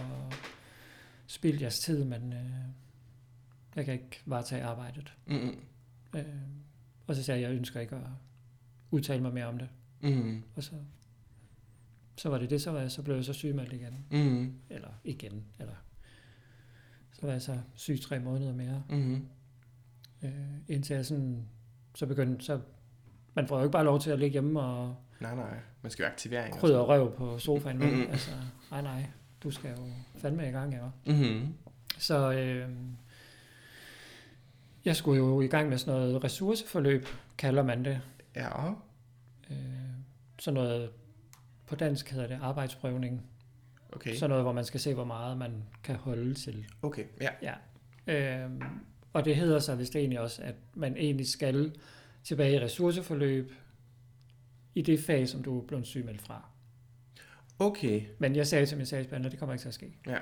spildt jeres tid, men øh, jeg kan ikke varetage arbejdet. mm-mm. Øh, og så sagde jeg, jeg ønsker ikke at udtale mig mere om det. Mm-hmm. Og så, så var det det, så, var jeg, så blev jeg så sygemeldt igen. Mm-hmm. Eller igen, eller så var jeg så syg tre måneder mere. Mm-hmm. Øh, indtil jeg sådan, så begyndte, så man får jo ikke bare lov til at ligge hjemme og Nej, nej. Man skal jo aktivering. krydder og røv på sofaen. Mm-hmm. Altså, nej, nej, du skal jo fandme i gang, ja. Mm-hmm. Så øh, jeg skulle jo i gang med sådan noget ressourceforløb, kalder man det. Ja. Øh, sådan noget, på dansk hedder det arbejdsprøvning. Okay. Sådan noget, hvor man skal se, hvor meget man kan holde til. Okay, ja. Ja. Øhm, og det hedder så vist egentlig også, at man egentlig skal tilbage i ressourceforløb i det fag, som du er blevet sygemeldt fra. Okay. Men jeg sagde til min sagsbehandler, det kommer ikke til at ske. Ja.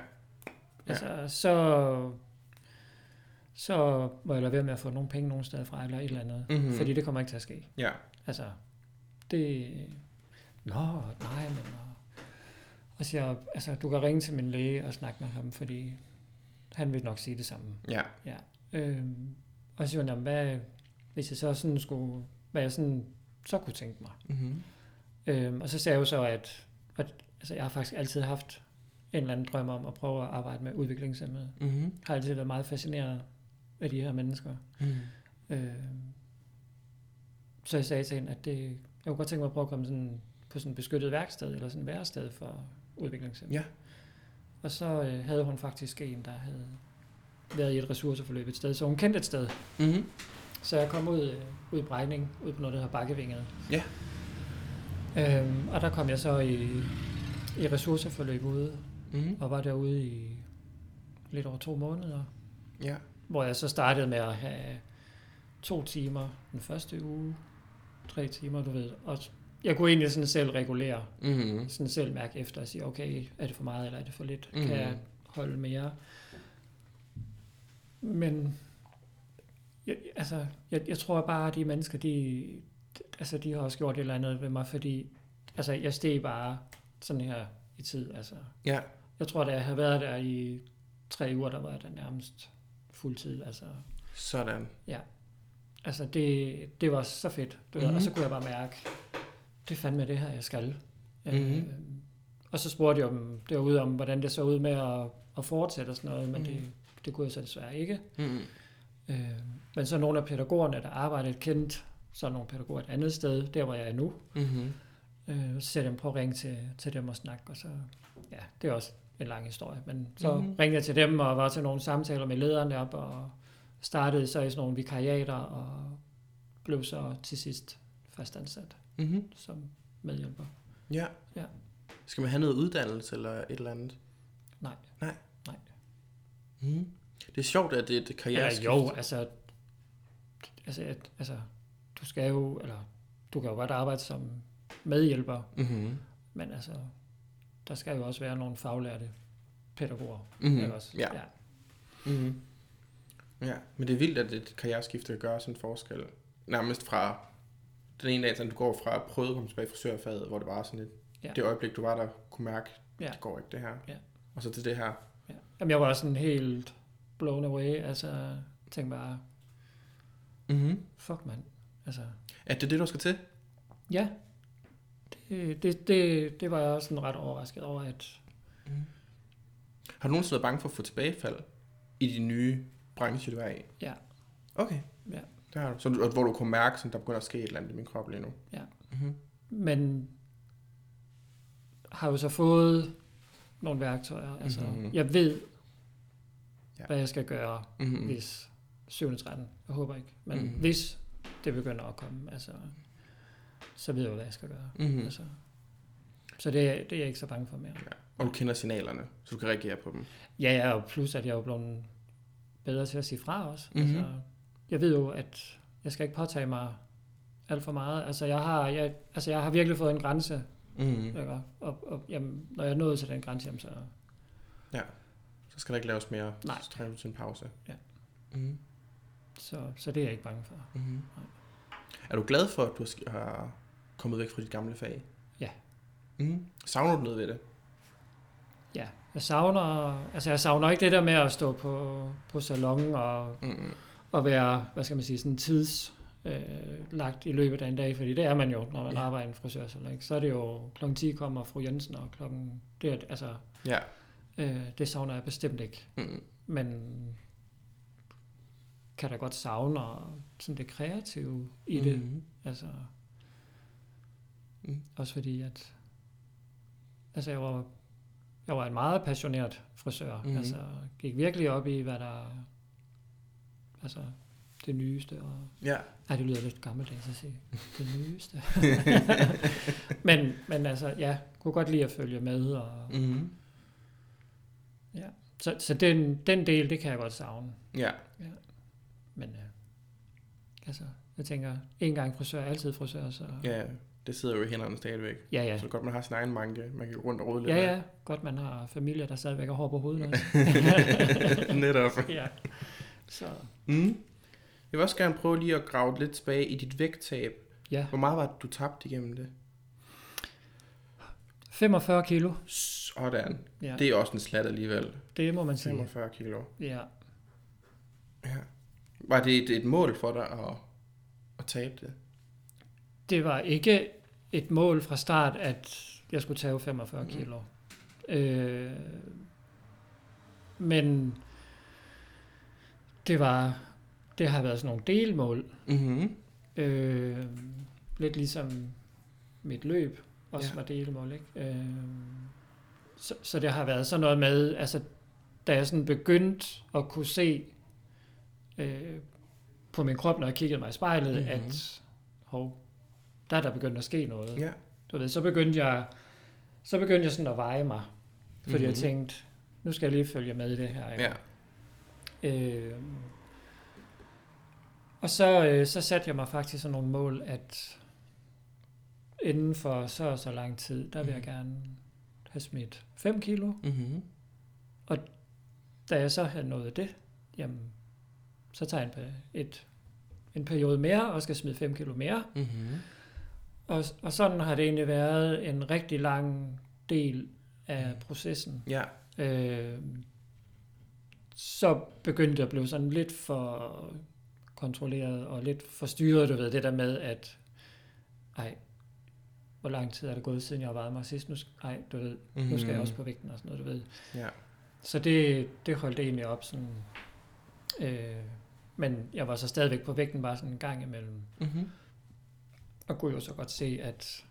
Altså, så, så må jeg lade være med at få nogle penge nogen steder fra, eller et eller andet. Mhm. Fordi det kommer ikke til at ske. Ja. Altså, det... Nå, nej, men... Og, siger, altså, du kan ringe til min læge og snakke med ham, fordi han vil nok sige det samme. Ja. Ja. Øhm, og så siger "Jamen, hvad, hvis jeg så sådan skulle, hvad jeg sådan, så kunne tænke mig. Mm-hmm. Øhm, og så sagde jeg jo så, at, at altså, jeg har faktisk altid haft en eller anden drøm om at prøve at arbejde med udviklingshemmede. Mm-hmm. Har altid været meget fascineret af de her mennesker. Mm. Øhm, så jeg sagde til hende, at det, jeg kunne godt tænke mig at prøve at komme sådan på sådan et beskyttet værksted, eller sådan et værested for udviklingshemmede. Ja. Og så øh, havde hun faktisk en, der havde været i et ressourceforløb et sted, så hun kendte et sted. Mm-hmm. Så jeg kom ud, øh, ud i Brejning, ud på noget, der hedder Bakkevinget. Ja. Øhm, og der kom jeg så i, i ressourceforløb ude, Mm-hmm. og var derude i lidt over to måneder. Ja. Hvor jeg så startede med at have to timer den første uge, tre timer, du ved. Og jeg kunne egentlig sådan selv regulere, Mm-hmm. sådan selv mærke efter og sige, okay, er det for meget, eller er det for lidt? Mhm. Kan jeg holde mere? Men jeg, altså, jeg, jeg tror bare, at de mennesker, de, altså, de har også gjort et eller andet ved mig, fordi altså, jeg steg bare sådan her i tid. Altså. Ja. Jeg tror, da jeg havde været der i tre uger, der var jeg der nærmest fuldtid. Altså, Sådan. altså det, det var så fedt. Du mm-hmm. Mhm. Og så kunne jeg bare mærke, det er fandme det her, jeg skal. Mhm. Øh, og så spurgte jeg dem derude om, hvordan det så ud med at, at fortsætte og sådan noget, men Mhm. det, det kunne jeg så desværre ikke. Mm-hmm. Øh, men så nogle af pædagogerne, der arbejdede kendt, så nogle pædagoger et andet sted, der hvor jeg er nu. Mm-hmm. Øh, så sagde jeg dem, prøv at ringe til, til dem og snakke, og så, ja, det er også en lang historie, men så Mhm. mm-hmm. ringede jeg til dem og var til nogle samtaler med lederne op, og startede så i sådan nogle vikariater, og blev så til sidst fastansat Mm-hmm. som medhjælper. Ja. Ja. Skal man have noget uddannelse eller et eller andet? Nej. Nej. Nej. Mm. Det er sjovt, at det er et Ja, karriereskift. jo, altså, altså, at, altså, du skal jo, eller du kan jo godt arbejde som medhjælper, Mm-hmm. men altså, der skal jo også være nogle faglærte pædagoger. Mm-hmm. Ikke også? Ja. ja. Mm-hmm. Ja, men det er vildt, at et karriereskifte gøre sådan en forskel. Nærmest fra den ene dag, sådan du går fra at prøve at komme tilbage i frisørfaget, hvor det var sådan et, Ja. det øjeblik, du var der, kunne mærke, Ja. det går ikke det her. Ja. Og så til det her. Ja. Jamen, jeg var sådan helt blown away. Altså, tænkte bare, Mm-hmm. fuck mand. Altså, Er det det, du skal til? ja. Det, det, det, det var jeg også sådan ret overrasket over, at Har du nogensinde været bange for at få tilbagefald i de nye branche, du er i? Ja. Okay. Ja. Det har du. Så hvor du kunne mærke, at der begynder at ske et eller andet i min krop lige nu? Ja. Mm-hmm. men har jo så fået nogle værktøjer. Altså, Mhm. mm-hmm. jeg ved, Ja. hvad jeg skal gøre, Mm-hmm. mm. hvis 7. 13. Jeg håber ikke. Men Mhm. mm. hvis det begynder at komme, altså, så ved jeg hvad jeg skal gøre. Mm-hmm. Altså, så det, er- det er jeg ikke så bange for mere. Ja. Og du kender signalerne, så du kan reagere på dem. Ja, ja, og plus at jeg er jo blevet bedre til at sige fra også. Mhm. Mm-hmm. Altså, jeg ved jo, at jeg skal ikke påtage mig alt for meget. Altså, jeg har, jeg, altså, jeg har virkelig fået en grænse. Mm-hmm. Ikke? Og, og jamen, når jeg er nået til den grænse, jamen, så... Så skal der ikke laves mere. Nej. Så træner du til en pause. Ja. Mm-hmm. Så, så det er jeg ikke bange for. Mm-hmm. Er du glad for, at du har kommet væk fra dit gamle fag? Ja. Mm-hmm. Savner du noget ved det? Ja, jeg savner, altså jeg savner ikke det der med at stå på, på salon og, Mm-hmm. og være, hvad skal man sige, sådan tids øh, lagt i løbet af en dag, fordi det er man jo, når man Ja. arbejder i en frisørsalon. ikke? Så er det jo, klokken 10 kommer fru Jensen, og klokken, det er, altså, Ja. øh, det savner jeg bestemt ikke. Mm-hmm. Men kan da godt savne og sådan det kreative i det. Mm-hmm. Altså, Mm. også fordi at, altså jeg var, jeg var en meget passioneret frisør. Mm-hmm. Altså gik virkelig op i, hvad der, altså det nyeste. Og, Ja. ej, det lyder lidt gammeldags at sige, det nyeste. men, men altså, ja, kunne godt lide at følge med. Og, Mm-hmm. så så den, den del, det kan jeg godt savne. Ja. Men øh, altså, jeg tænker, en gang frisør, altid frisør, så Ja, det sidder jo i hænderne stadigvæk. ja, ja. Så godt, man har sin egen manke. Man kan gå rundt og rode lidt. Ja, ja. Godt, man har familie, der stadigvæk har hår på hovedet. Netop. ja. Så, Mm. Jeg vil også gerne prøve lige at grave lidt tilbage i dit vægttab. ja. Hvor meget var det, du tabte igennem det? 45 kilo. Sådan. Ja, Det er også en slat alligevel. det må man sige. 45 kilo. Ja. Ja. Var det et, et mål for dig at, at tabe det? Det var ikke et mål fra start, at jeg skulle tage 45 Mhm. kilo. Øh, men det var, det har været sådan nogle delmål. Mm-hmm. Øh, lidt ligesom mit løb også Ja. var delmål, ikke? Øh, så, så det har været sådan noget med, altså da jeg sådan begyndte at kunne se øh, på min krop, når jeg kiggede mig i spejlet, Mhm. mm-hmm. at hov, der er der begyndt at ske noget. Ja. Du ved, så begyndte jeg, så begyndte jeg sådan at veje mig, fordi mm-hmm. jeg Mhm. tænkte, nu skal jeg lige følge med i det her. ikke? Ja. Øh, og så, øh, så satte jeg mig faktisk sådan nogle mål, at inden for så og så lang tid, der vil jeg gerne have smidt 5 kilo. Mm-hmm. Da jeg så havde nået det, jamen, så tager jeg en, et, en periode mere og skal smide 5 kilo mere. Mm-hmm. Og, og sådan har det egentlig været en rigtig lang del af processen. Ja. Øh, så begyndte jeg at blive sådan lidt for kontrolleret og lidt forstyrret, du ved, det der med, at ej, hvor lang tid er det gået, siden jeg har vejet mig sidst? Nu, ej, du ved, nu skal jeg også på vægten og sådan noget, du ved. Ja. Så det, det holdt egentlig op sådan. Øh, men jeg var så stadigvæk på vægten bare sådan en gang imellem. Mm-hmm. Og kunne jo så godt se, at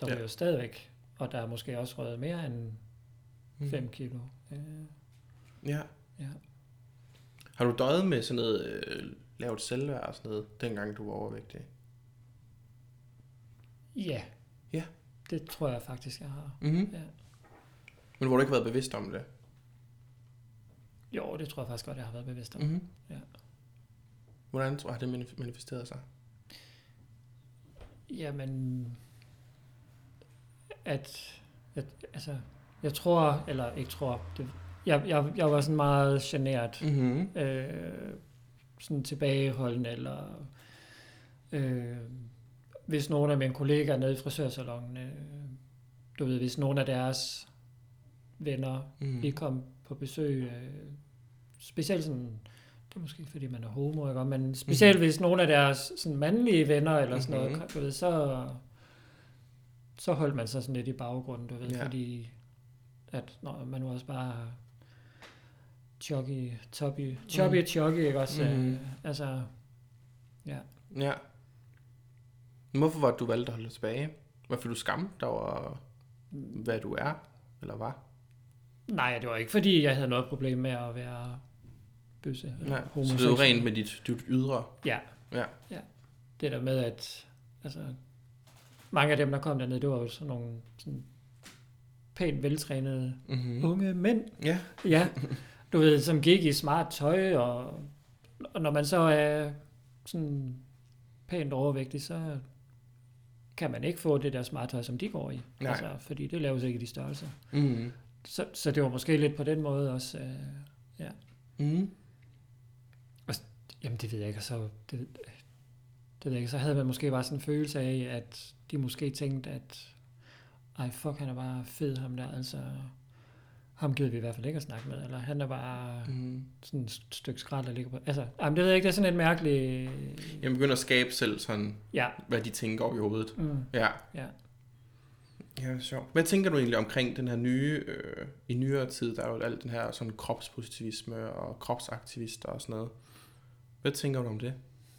der Ja. jo stadigvæk, og der er måske også røget mere end 5 kilo. Øh, Ja. ja. Har du døjet med sådan noget øh, lavt selvværd og sådan noget, dengang du var overvægtig? Ja. Ja. Det tror jeg faktisk, jeg har. Mm-hmm. Ja. Men hvor du ikke været bevidst om det? Jo, det tror jeg faktisk godt, jeg har været bevidst om. Mm-hmm. Ja. Hvordan tror- har det manif- manifesteret sig? Jamen, at, at, altså, jeg tror, eller ikke tror, det, jeg, jeg, jeg var sådan meget generet, Mm-hmm. øh, sådan tilbageholdende, eller øh, hvis nogle af mine kollegaer nede i frisørsalongen, øh, du ved, hvis nogle af deres venner Mm. lige kom på besøg, øh, specielt sådan, det er måske fordi man er homo, ikke? men specielt hvis nogle af deres sådan mandlige venner eller sådan Mhm. noget, du ved, så, så holdt man sig sådan lidt i baggrunden, du ved, Ja. fordi at når man nu også bare chuggy, toppy, choppy, Mhm. chuggy, ikke også? Mhm. Øh, altså, ja. Ja. Hvorfor var du valgte at holde tilbage? Var fordi du skamte dig over, hvad du er, eller var? Nej, det var ikke fordi, jeg havde noget problem med at være bøsse. eller Nej, så det er jo rent med dit, dit ydre. Ja. Ja. ja. Det der med, at altså, mange af dem, der kom dernede, det var jo sådan nogle sådan pænt veltrænede Mm-hmm. unge mænd. Ja. Ja, du ved, som gik i smart tøj, og, og når man så er sådan pænt overvægtig, så kan man ikke få det der smart tøj, som de går i. Nej. Altså, fordi det laves ikke i de størrelser. Mm-hmm. Så, så det var måske lidt på den måde også. Øh, Mm-hmm. Jamen, det ved jeg ikke. Så, det, det ved jeg ikke. Så havde man måske bare sådan en følelse af, at de måske tænkte, at ej, fuck, han er bare fed, ham der. Altså, ham gider vi i hvert fald ikke at snakke med. Eller han er bare Mm-hmm. sådan et stykke skrald, der ligger på. Altså, jamen, det ved jeg ikke. Det er sådan et mærkeligt... Jeg begynder at skabe selv sådan, Ja. hvad de tænker over i hovedet. Mm, Ja. ja. Ja, sjovt. Hvad tænker du egentlig omkring den her nye, øh, i nyere tid, der er jo alt den her sådan kropspositivisme og kropsaktivister og sådan noget. Hvad tænker du om det?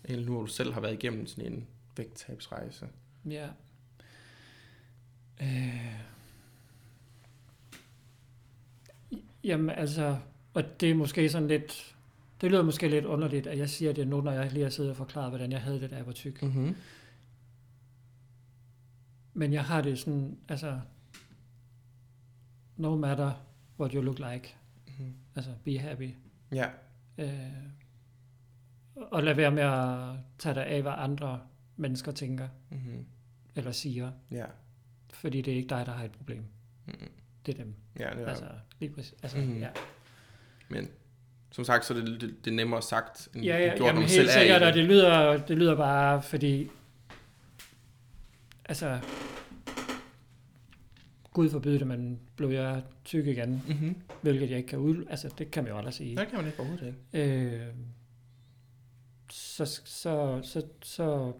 Egentlig nu, hvor du selv har været igennem sådan en vægttabsrejse. Ja. Øh. Jamen altså, og det er måske sådan lidt, det lyder måske lidt underligt, at jeg siger det nu, når jeg lige har siddet og forklaret, hvordan jeg havde det, da jeg var tyk. Mm-hmm. Men jeg har det sådan, altså, no matter what you look like, Mhm. altså be happy. Ja. Øh, og lad være med at tage dig af, hvad andre mennesker tænker Mm-hmm. eller siger, Ja. fordi det er ikke dig, der har et problem. Mm-hmm. Det er dem. Ja, det er. Altså, lige præcis. Altså, Mhm. mm. ja. men som sagt, så er det, det, det er nemmere sagt, end Ja, ja, gjort, når jamen man helt selv er sikkert, i og det. det lyder, det lyder bare, fordi, altså, Gud forbyde det, men blev jeg tyk igen, Mm-hmm. hvilket jeg ikke kan ud... Altså, det kan man jo aldrig sige. Det kan man ikke overhovedet ikke. Øh, så, så, så, så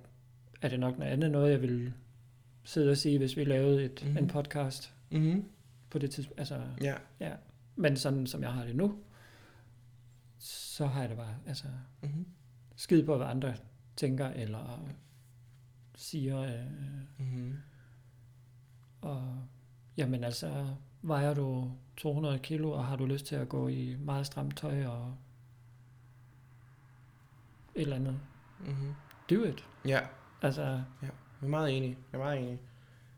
er det nok noget andet noget, jeg vil sidde og sige, hvis vi lavede et, Mhm. mm-hmm. en podcast Mm-hmm. på det tidspunkt. Altså, Ja. ja. Men sådan som jeg har det nu, så har jeg det bare, altså, Mm-hmm. skid på, hvad andre tænker eller siger. Øh, Mm-hmm. og jamen altså, vejer du 200 kilo, og har du lyst til at gå i meget stramt tøj og et eller andet, Mm-hmm. do it. Ja, Altså, jeg er meget enig. Jeg er meget enig.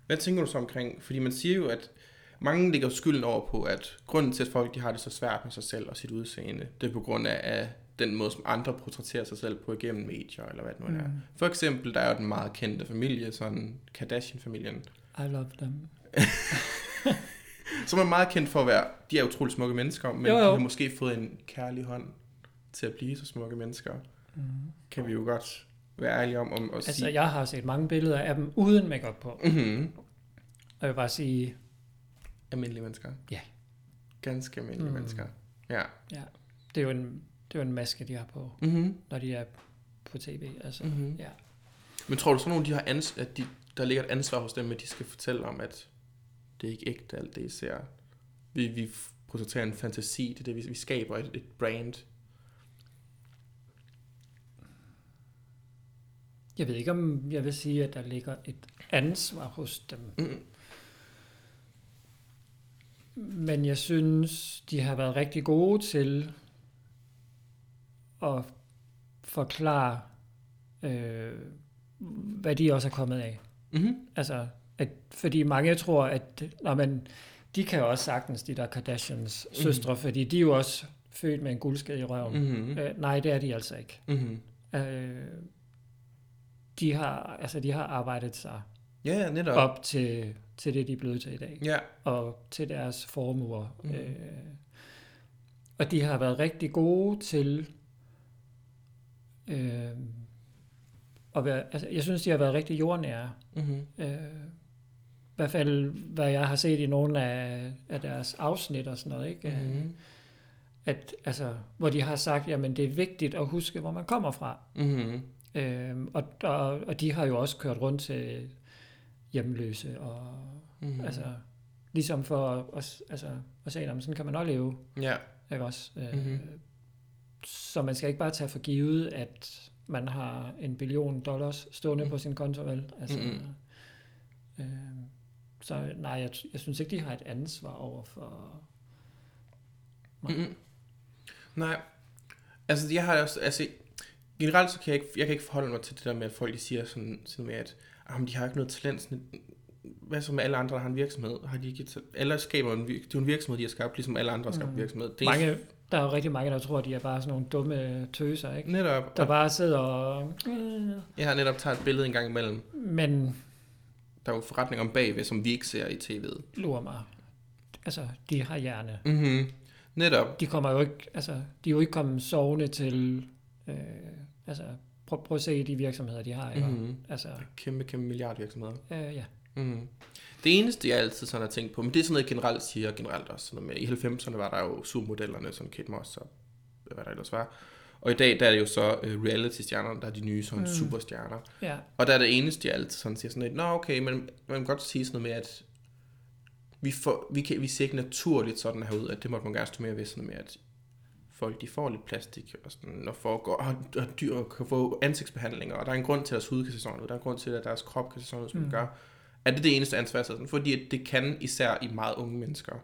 Hvad tænker du så omkring? Fordi man siger jo, at mange lægger skylden over på, at grunden til, at folk de har det så svært med sig selv og sit udseende, det er på grund af, af den måde, som andre portrætterer sig selv på igennem medier, eller hvad det nu er. Mm. For eksempel, der er jo den meget kendte familie, sådan Kardashian-familien, I love them. som er meget kendt for at være, de er utrolig smukke mennesker, men jo. jo. de har måske fået en kærlig hånd til at blive så smukke mennesker. Mm. Kan vi jo godt være ærlige om, om at Altså, sige. jeg har set mange billeder af dem uden makeup på. Mm-hmm. Og jeg vil bare sige, Almindelige mennesker. Ja. Ganske almindelige Mm. mennesker. Ja. det er jo en, det er jo en maske, de har på, Mm-hmm. når de er på tv. Altså, Mm-hmm. ja. Men tror du så nogen, de har ans- at de, der ligger et ansvar hos dem, at de skal fortælle om, at det er ikke ægte alt det, I ser? Vi, vi portrætterer en fantasi, det er det, vi, vi skaber et, et brand. Jeg ved ikke, om jeg vil sige, at der ligger et ansvar hos dem. Mm. Men jeg synes, de har været rigtig gode til at forklare, øh, hvad de også er kommet af. Mm-hmm. Altså, at, fordi mange tror, at når man, de kan jo også sagtens, de der Kardashians Mhm. søstre, fordi de er jo også født med en guldskade i røven. Mm-hmm. Øh, nej, det er de altså ikke. Mm-hmm. Øh, de, har, altså, de har arbejdet sig Ja, netop. op til, til det, de er blevet til i dag. Ja. Og til deres formuer. Mhm. Øh, og de har været rigtig gode til øh, at være, altså, jeg synes, de har været rigtig jordnære. Mm-hmm. Øh, I hvert fald, hvad jeg har set i nogle af, af deres afsnit og sådan noget, ikke? Mm-hmm. At, altså, hvor de har sagt, jamen det er vigtigt at huske, hvor man kommer fra. Mm-hmm. Øhm, og, og, og de har jo også kørt rundt til hjemløse, og Mm-hmm. mm. altså, ligesom for at, at, altså, at se, jamen, sådan kan man også leve, Ja. ikke også? Øh, Mhm. Så man skal ikke bare tage for givet, at man har en billion dollars stående Mm. på sin konto, vel? Altså, Mhm. øh, så nej, jeg, jeg synes ikke, de har et ansvar over for... Nej. Mm-hmm. Nej. Altså, jeg har også, altså, generelt så kan jeg ikke, jeg kan ikke forholde mig til det der med, at folk de siger sådan, sådan med, at ah, de har ikke noget talent. Sådan, hvad så med alle andre, der har en virksomhed? Har de ikke et, alle skaber en, det er jo en virksomhed, de har skabt, ligesom alle andre har skabt Mm. virksomhed. Det er Mange, der er jo rigtig mange, der tror, at de er bare sådan nogle dumme tøser, ikke? netop, Der bare sidder og... Øh, jeg har netop taget et billede en gang imellem. Men Der er jo forretninger om bagved, som vi ikke ser i tv'et. lurer mig. Altså, de har hjerne. Mm-hmm. Netop. De kommer jo ikke, altså, de er jo ikke kommet sovende til, øh, altså, prøv, prøv at se de virksomheder, de har, ikke? Mm-hmm. Altså, Kæmpe, kæmpe milliardvirksomheder. øh, ja. Mm. Det eneste, jeg altid sådan har tænkt på, men det er sådan noget, jeg generelt siger, generelt også sådan med, i 90'erne var der jo supermodellerne, som Kate Moss og hvad der ellers var. Og i dag, der er det jo så uh, reality-stjernerne, der er de nye sådan Mm. superstjerner. Ja, Og der er det eneste, jeg altid sådan siger sådan lidt, nå okay, men man kan godt sige sådan noget med, at vi, får, vi, kan, vi ser ikke naturligt sådan her ud, at det måtte man gerne stå mere ved sådan noget med, at folk de får lidt plastik, og, sådan, og, foregår, og, og dyr kan få ansigtsbehandlinger, og der er en grund til, at deres hud kan se sådan ud, der er en grund til, at deres krop kan se sådan ud, som mm. Den gør. Er det det eneste ansvar, sådan? fordi det kan især i meget unge mennesker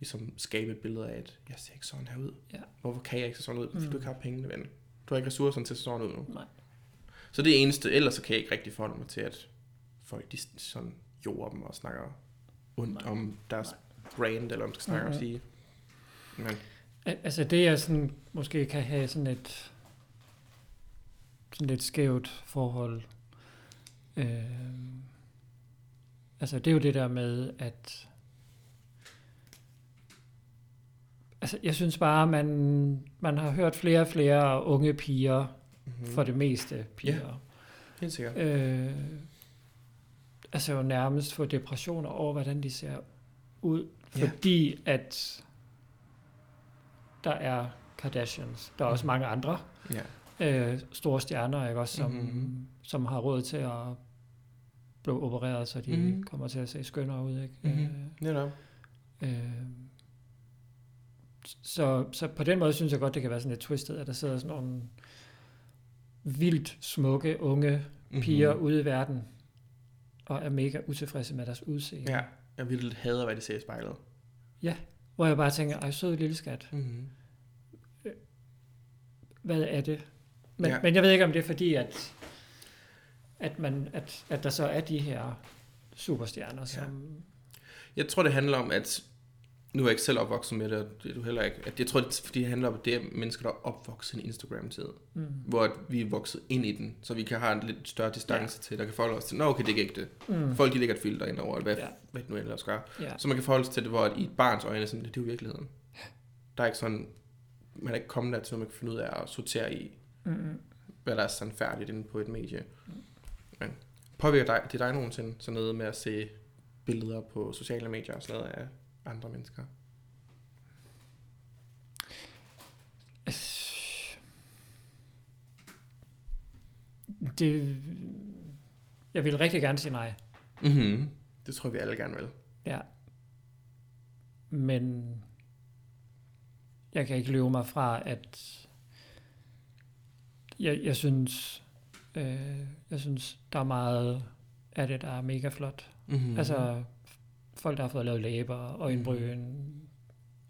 ligesom skabe et billede af, at jeg ser ikke sådan her ud. Ja. Hvorfor kan jeg ikke se sådan ud? Fordi Mm. du ikke har pengene, ven. Du har ikke ressourcerne til at se sådan ud nu. nej. Så det er eneste, ellers så kan jeg ikke rigtig forholde mig til, at folk de sådan jorder dem og snakker ondt Nej. om deres brand, eller om man skal snakke Mhm. og sige. Men, Altså, det jeg sådan, måske kan have sådan et, sådan lidt skævt forhold, øh, altså, det er jo det der med, at Altså, jeg synes bare, man, man har hørt flere og flere unge piger, mm-hmm. for det meste piger, Helt sikkert. øh, altså jo nærmest få depressioner over, hvordan de ser ud, Ja. fordi at der er Kardashians. Der er også Mhm. mange andre Ja. øh, store stjerner, ikke også, som, Mhm. mm-hmm. som har råd til at blive opereret, så de Mhm. mm-hmm. kommer til at se skønnere ud, ikke? Mhm. Netop. Øh, øh, så, så på den måde synes jeg godt, det kan være sådan lidt twistet, at der sidder sådan nogle vildt smukke, unge Mhm. piger ude i verden, og er mega utilfredse med deres udseende. Ja, jeg vil hader, hvad de ser i spejlet. Hvor jeg bare tænker, ej, sød lille skat, Mm-hmm. Hvad er det? Men, Ja. ja. men jeg ved ikke, om det er fordi, at, at, man, at, at der så er de her superstjerner, som... Jeg tror, det handler om, at nu er jeg ikke selv opvokset med det, og det er du heller ikke. At jeg tror, det, fordi det handler om, at det er mennesker, der er opvokset i en Instagram-tid. Mm, Hvor at vi er vokset ind i den, så vi kan have en lidt større distance ja. til, der kan forholde os til, nå okay, det er ikke det. mm, Folk de lægger et filter ind over, hvad, ja. Ja. hvad det nu ellers gør. ja. Så man kan forholde sig til det, hvor at i et barns øjne, sådan, det er jo virkeligheden. Der er ikke sådan, man er ikke kommet der til, at man kan finde ud af at sortere i, Mm, hvad der er sådan færdigt inde på et medie. Men påvirker dig, det dig nogensinde sådan noget med at se billeder på sociale medier og sådan noget af andre mennesker? det, jeg vil rigtig gerne sige nej. Mm-hmm. Det tror jeg, vi alle gerne vil. Ja. Men jeg kan ikke løbe mig fra, at jeg, jeg synes, øh, jeg synes, der er meget af det, der er mega flot. Mm-hmm. Mm. Altså, folk, der har fået lavet læber, øjenbryn,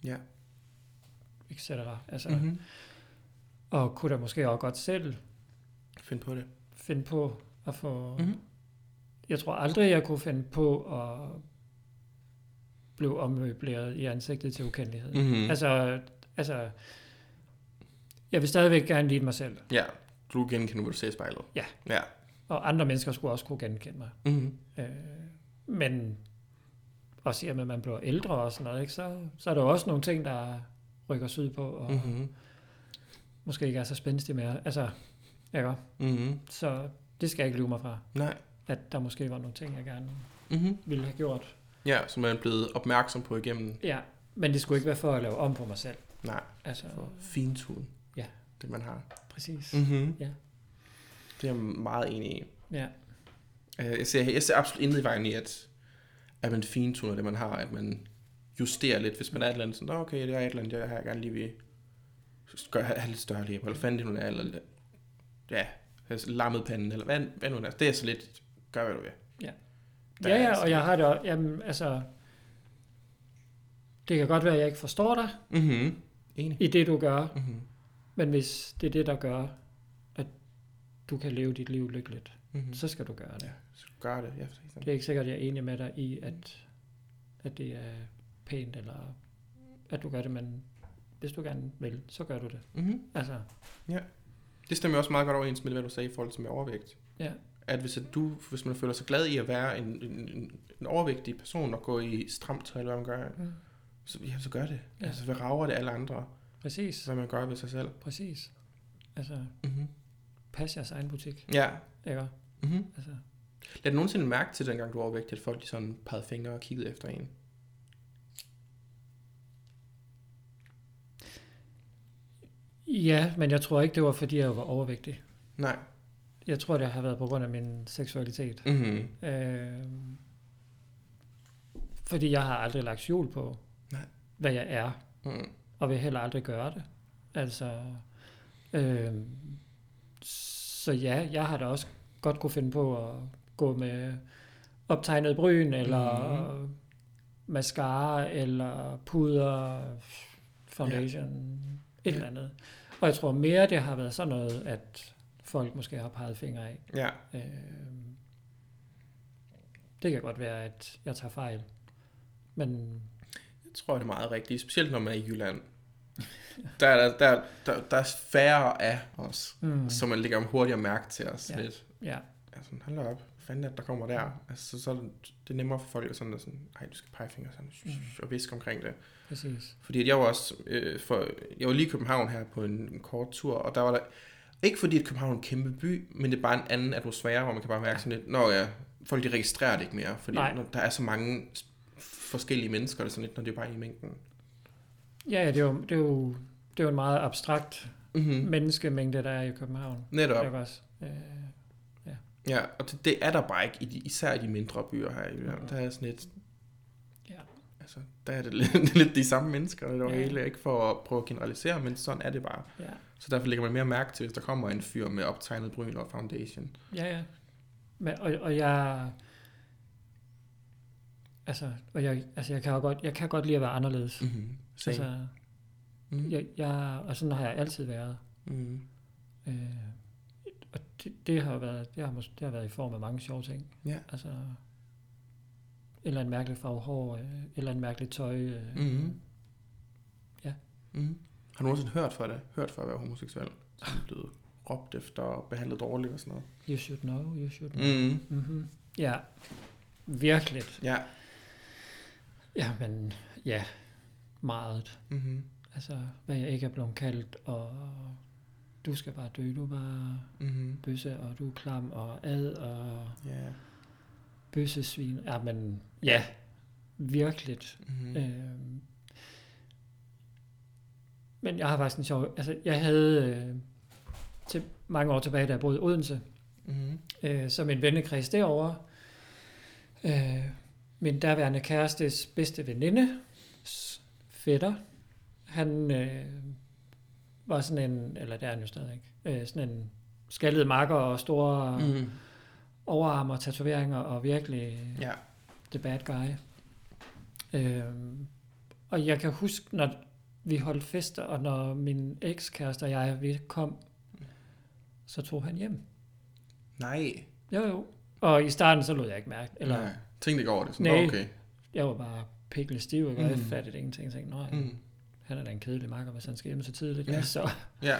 ja. etc. Altså, Mm-hmm. mm. Og kunne da måske også godt selv Find på det. finde på at få... Mm-hmm. Jeg tror aldrig, jeg kunne finde på at blive ommøbleret i ansigtet til ukendelighed. Mm. Mm-hmm. Altså, Altså, jeg vil stadigvæk gerne lide mig selv, ja, du genkender, hvad du ser i spejlet. Ja. Ja. og andre mennesker skulle også kunne genkende mig. Mm-hmm. Øh, men også i og med, at man bliver ældre og sådan noget, ikke, så, så er der også nogle ting, der rykker syd på, og mm. Mm-hmm. måske ikke er så spændstige mere. Altså, ikke? Mm-hmm. Så det skal jeg ikke lyve mig fra, Nej. at der måske var nogle ting, jeg gerne Mm-hmm. ville have gjort. Ja, som man er blevet opmærksom på igennem. Ja, men det skulle ikke være for at lave om på mig selv. Nej, Altså, for fintuden. Ja. Det man har. præcis. Mm-hmm. Ja. Det er jeg meget enig i. Ja, Øh, Jeg ser, jeg ser absolut intet i vejen i, at, at man fintuner det, man har, at man justerer lidt, hvis man er et eller andet sådan, "Nå, okay, det er et eller andet, jeg har gerne lige vil gøre, have lidt større læber, eller fanden det nu er, eller ja, lammet panden, eller hvad, hvad nu er. Det er så lidt, gør hvad du vil. Ja. Der ja, er ja altså- og jeg har det også, jamen, altså, det kan godt være, at jeg ikke forstår dig Mhm. Enig. i det, du gør, Mhm. men hvis det er det, der gør, at du kan leve dit liv lykkeligt, Mhm. så skal du gøre det. Ja, så gør det. Ja. Det er ikke sikkert, at jeg er enig med dig i, at, at det er pænt, eller at du gør det, men hvis du gerne vil, så gør du det. Mhm. Altså, Det stemmer også meget godt overens med, hvad du sagde i forhold til med overvægt. ja, At hvis, at du, hvis man føler sig glad i at være en, en, en, en overvægtig person og gå i stramt tøj, eller hvad man gør, Mm. Så, ja, så gør det. Ja. Altså, hvad rager det alle andre, præcis, hvad man gør ved sig selv? præcis. Altså, Mm-hmm. pas jeres egen butik, Ja. ikke? Mm-hmm. Altså, Lad du nogensinde mærke til, dengang du var overvægtig, at folk de sådan pegede fingre og kiggede efter en? ja, men jeg tror ikke, det var, fordi jeg var overvægtig. Nej. Jeg tror, det har været på grund af min seksualitet. Mm-hmm. Øh, fordi jeg har aldrig lagt skjul på. Hvad jeg er, Mm. og vil heller aldrig gøre det. Altså, øh, så ja, jeg har da også godt kunne finde på at gå med optegnet bryn, eller Mhm. mascara, eller puder, foundation, et Ja. eller andet. Og jeg tror mere, det har været sådan noget, at folk måske har peget fingre af. Ja. Øh, det kan godt være, at jeg tager fejl. Men Jeg tror, det er meget rigtigt, specielt når man er i Jylland. Der er, der, der, der, er færre af os, mm, så man lægger hurtigere mærke til os Ja. lidt. ja, Altså, hold op. Fanden det, der kommer der? Altså, så, så er det, det er nemmere for folk at sådan, at sådan, ej, du skal pege fingre sådan, Mm. og viske omkring det. præcis. Fordi at jeg var også, øh, for, jeg var lige i København her på en, en kort tur, og der var der, ikke fordi at København er en kæmpe by, men det er bare en anden atmosfære, hvor man kan bare mærke sådan lidt, nå ja, folk de registrerer det ikke mere, fordi Nej. når der er så mange forskellige mennesker, eller sådan lidt, når det er bare i mængden. Ja, ja, det er jo, det er jo, det er jo en meget abstrakt Mm-hmm. menneskemængde, der er i København. Netop. Ikke også? Øh, Ja, og det, det er der bare ikke, især i de mindre byer her i Jylland. Der er sådan et... Ja. Altså, der er det lidt, det er lidt de samme mennesker, det er Ja. ja. hele, ikke for at prøve at generalisere, men sådan er det bare. ja. Så derfor lægger man mere mærke til, hvis der kommer en fyr med optegnet bryn og foundation. Ja, ja. Men, og, og jeg... Altså, og jeg, altså jeg, kan jo godt, jeg kan godt lide at være anderledes. Mm-hmm. Same. Altså, Altså, mm. jeg, jeg, og sådan har jeg altid været. Mm. Øh, og det, det, har været, det, har, mås- det har været i form af mange sjove ting. Ja. Altså, eller andet mærkeligt farve hår, øh, eller andet mærkeligt tøj. Øh, Mm. Ja. Mm. Har du nogensinde hørt for det? Hørt for at være homoseksuel? Som blevet råbt efter og behandlet dårligt og sådan noget? You should know, you should know. Mm. Mm-hmm. Ja, virkelig. Ja. Ja, men ja, meget. Mm-hmm. Altså, hvad jeg ikke er blevet kaldt, og du skal bare dø, du er bare Mm-hmm. bøsse, og du er klam, og ad, og Ja. bøssesvin. Ja, men ja, virkelig. Mm-hmm. Øh, men jeg har faktisk en sjov... Altså, jeg havde øh, til mange år tilbage, da jeg boede i Odense, Mm-hmm. øh, som en vennekreds derovre. Øh, min daværende kærestes bedste veninde, fætter, han øh, var sådan en, eller det er han jo stadig, øh, sådan en skaldet makker og store mm. Overarm og tatoveringer og virkelig Ja. the bad guy. Øh, og jeg kan huske, når vi holdt fester, og når min ekskæreste og jeg vi kom, så tog han hjem. Nej. Jo, jo. Og i starten, så lod jeg ikke mærke. Eller, Nej. Tænk ikke over det. Sådan, Nej. okay. jeg var bare pikkel stiv, og jeg Mm. fattede ingenting. Jeg tænkte, nej, mm. Han er da en kedelig makker, hvis han skal hjem så tidligt. Ja. Så, Ja.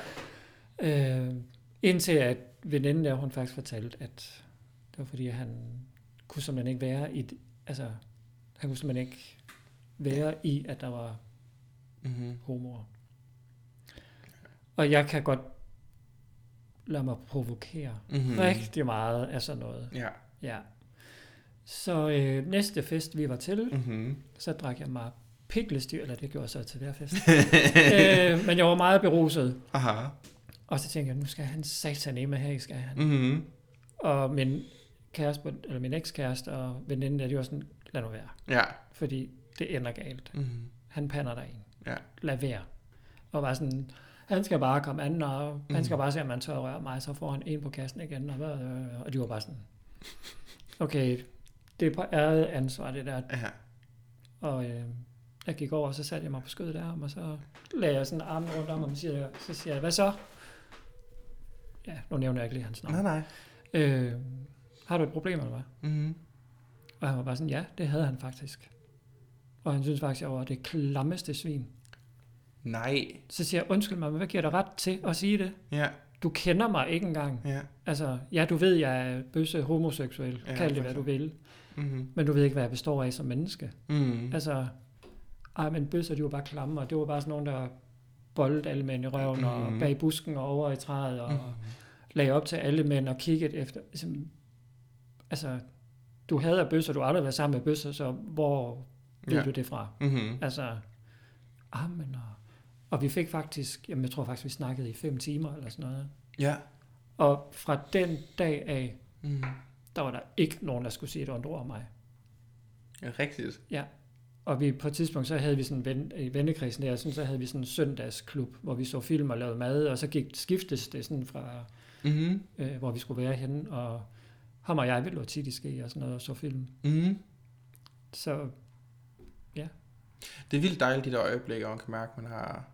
øh, indtil at veninden der, hun faktisk fortalte, at det var fordi, at han kunne simpelthen ikke være i, altså, han kunne simpelthen ikke være i, at der var Mm-hmm. homoer. Og jeg kan godt lade mig provokere Mm-hmm. mm. rigtig meget af sådan noget. Ja. Ja. Så øh, næste fest, vi var til, Mm-hmm. så drak jeg mig piklestiv, eller det gjorde jeg så til hver fest. øh, men jeg var meget beruset. Aha. Og så tænkte jeg, nu skal han sataneme her, skal han. Mm-hmm. Og min kæreste, eller min ekskæreste og veninde der, de var sådan, lad nu være. Ja. Fordi det ender galt. Mm-hmm. Han pander dig en. Ja. Lad være. Og var sådan, han skal bare komme an, og mm. han skal Mhm. bare se, om han tør at røre mig, så får han en på kassen igen. Og, hvad, og de var bare sådan, okay, det er på ærget ansvar, det der. Ja. Og øh, jeg gik over, og så satte jeg mig på skødet af ham, og så lagde jeg sådan armen rundt om ham, og siger, så siger jeg, hvad så? Ja, nu nævner jeg ikke lige hans navn. Nej, nej. Øh, har du et problem, eller hvad? Mm-hmm. Og han var bare sådan, ja, det havde han faktisk. Og han synes faktisk, jeg var det klammeste svin. Nej. Så siger jeg, undskyld mig, men hvad giver dig ret til at sige det? Ja. Du kender mig ikke engang. Ja. Altså, ja, du ved, jeg er bøsse homoseksuel. Ja, Kald det, hvad du vil. Mm-hmm. Men du ved ikke, hvad jeg består af som menneske. Mm-hmm. Altså, ej, men bøsser, de var bare klamme, og det var bare sådan nogen, der boldede alle mænd i røven, mm. og bag busken og over i træet, og Mhm. lagde op til alle mænd og kiggede efter. Ligesom, altså, du hader bøsser, du har aldrig været sammen med bøsser, så hvor ved ja. du det fra? Mm-hmm. Altså, amen, og, og vi fik faktisk, jamen jeg tror faktisk, vi snakkede i fem timer eller sådan noget. Ja. Og fra den dag af, Mm. Der var der ikke nogen, der skulle sige et ondt ord om mig. Ja, rigtigt. Og vi, på et tidspunkt, så havde vi sådan en ven, i vennekredsen der, sådan, så havde vi sådan en søndagsklub, hvor vi så film og lavede mad, og så gik, skiftes det sådan fra, Mm-hmm. øh, hvor vi skulle være henne, og ham og jeg, lå tit i ske og sådan noget, og så film. Mm-hmm. Så Det er vildt dejligt, de der øjeblikke, hvor man kan mærke, at man har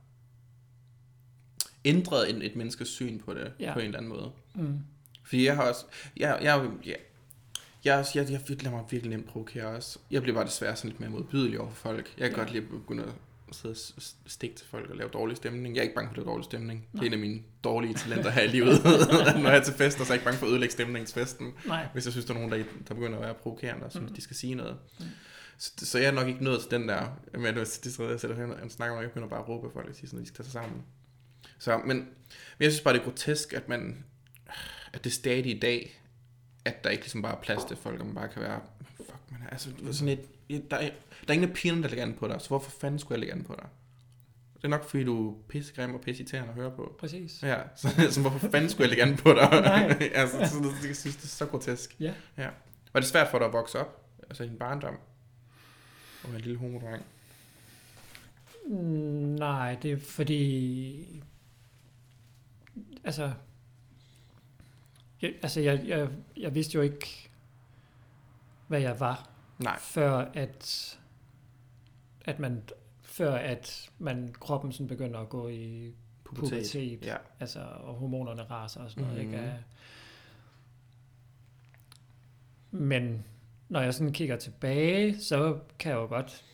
ændret en, et menneskes syn på det, ja. Ja. på en eller anden måde. mm, Fordi jeg har også, jeg, jeg, jeg, jeg, jeg, jeg, jeg lader mig virkelig nemt provokere også. Jeg bliver bare desværre sådan lidt mere modbydelig over for folk. Jeg kan Ja. godt lide at begynde at sidde og stikke til folk og lave dårlig stemning. Jeg er ikke bange for at lave dårlig stemning. Det er en af mine dårlige talenter her i livet. Når jeg er til fester, så er jeg ikke bange for at ødelægge stemningen til festen. nej, Hvis jeg synes, der er nogen, der, der begynder at være provokerende, og synes, Mm. de skal sige noget. Mm. Så, så jeg er nok ikke nået til den der, med at de steder, jeg sætter hen og snakker, når jeg begynder bare at råbe folk og sige sådan, at de skal tage sig sammen. Så, men, men jeg synes bare, det er grotesk, at man, at det stadig i dag, at der ikke ligesom bare er plads til folk, og man bare kan være, fuck Men altså, du ved, sådan et, ja, der, er, der er ingen af pigerne, der lægger an på dig, så hvorfor fanden skulle jeg lægge an på dig? Det er nok, fordi du er pissegrim og pisseirriterende at høre på. Præcis. Ja, så, så hvorfor fanden skulle jeg lægge an på dig? Nej. altså, så, så, jeg synes, det er så grotesk. Ja. ja. Var det svært for dig at vokse op? Altså i din barndom? Og være en lille homodreng? Mm, Nej, det er fordi... Altså... Jeg, altså, jeg, jeg, jeg vidste jo ikke, hvad jeg var, Nej. før at, at man før at man kroppen sådan begynder at gå i Pubertet. pubertet, Ja. altså og hormonerne raser og sådan noget, Mhm. ikke? Men når jeg sådan kigger tilbage, så kan jeg jo godt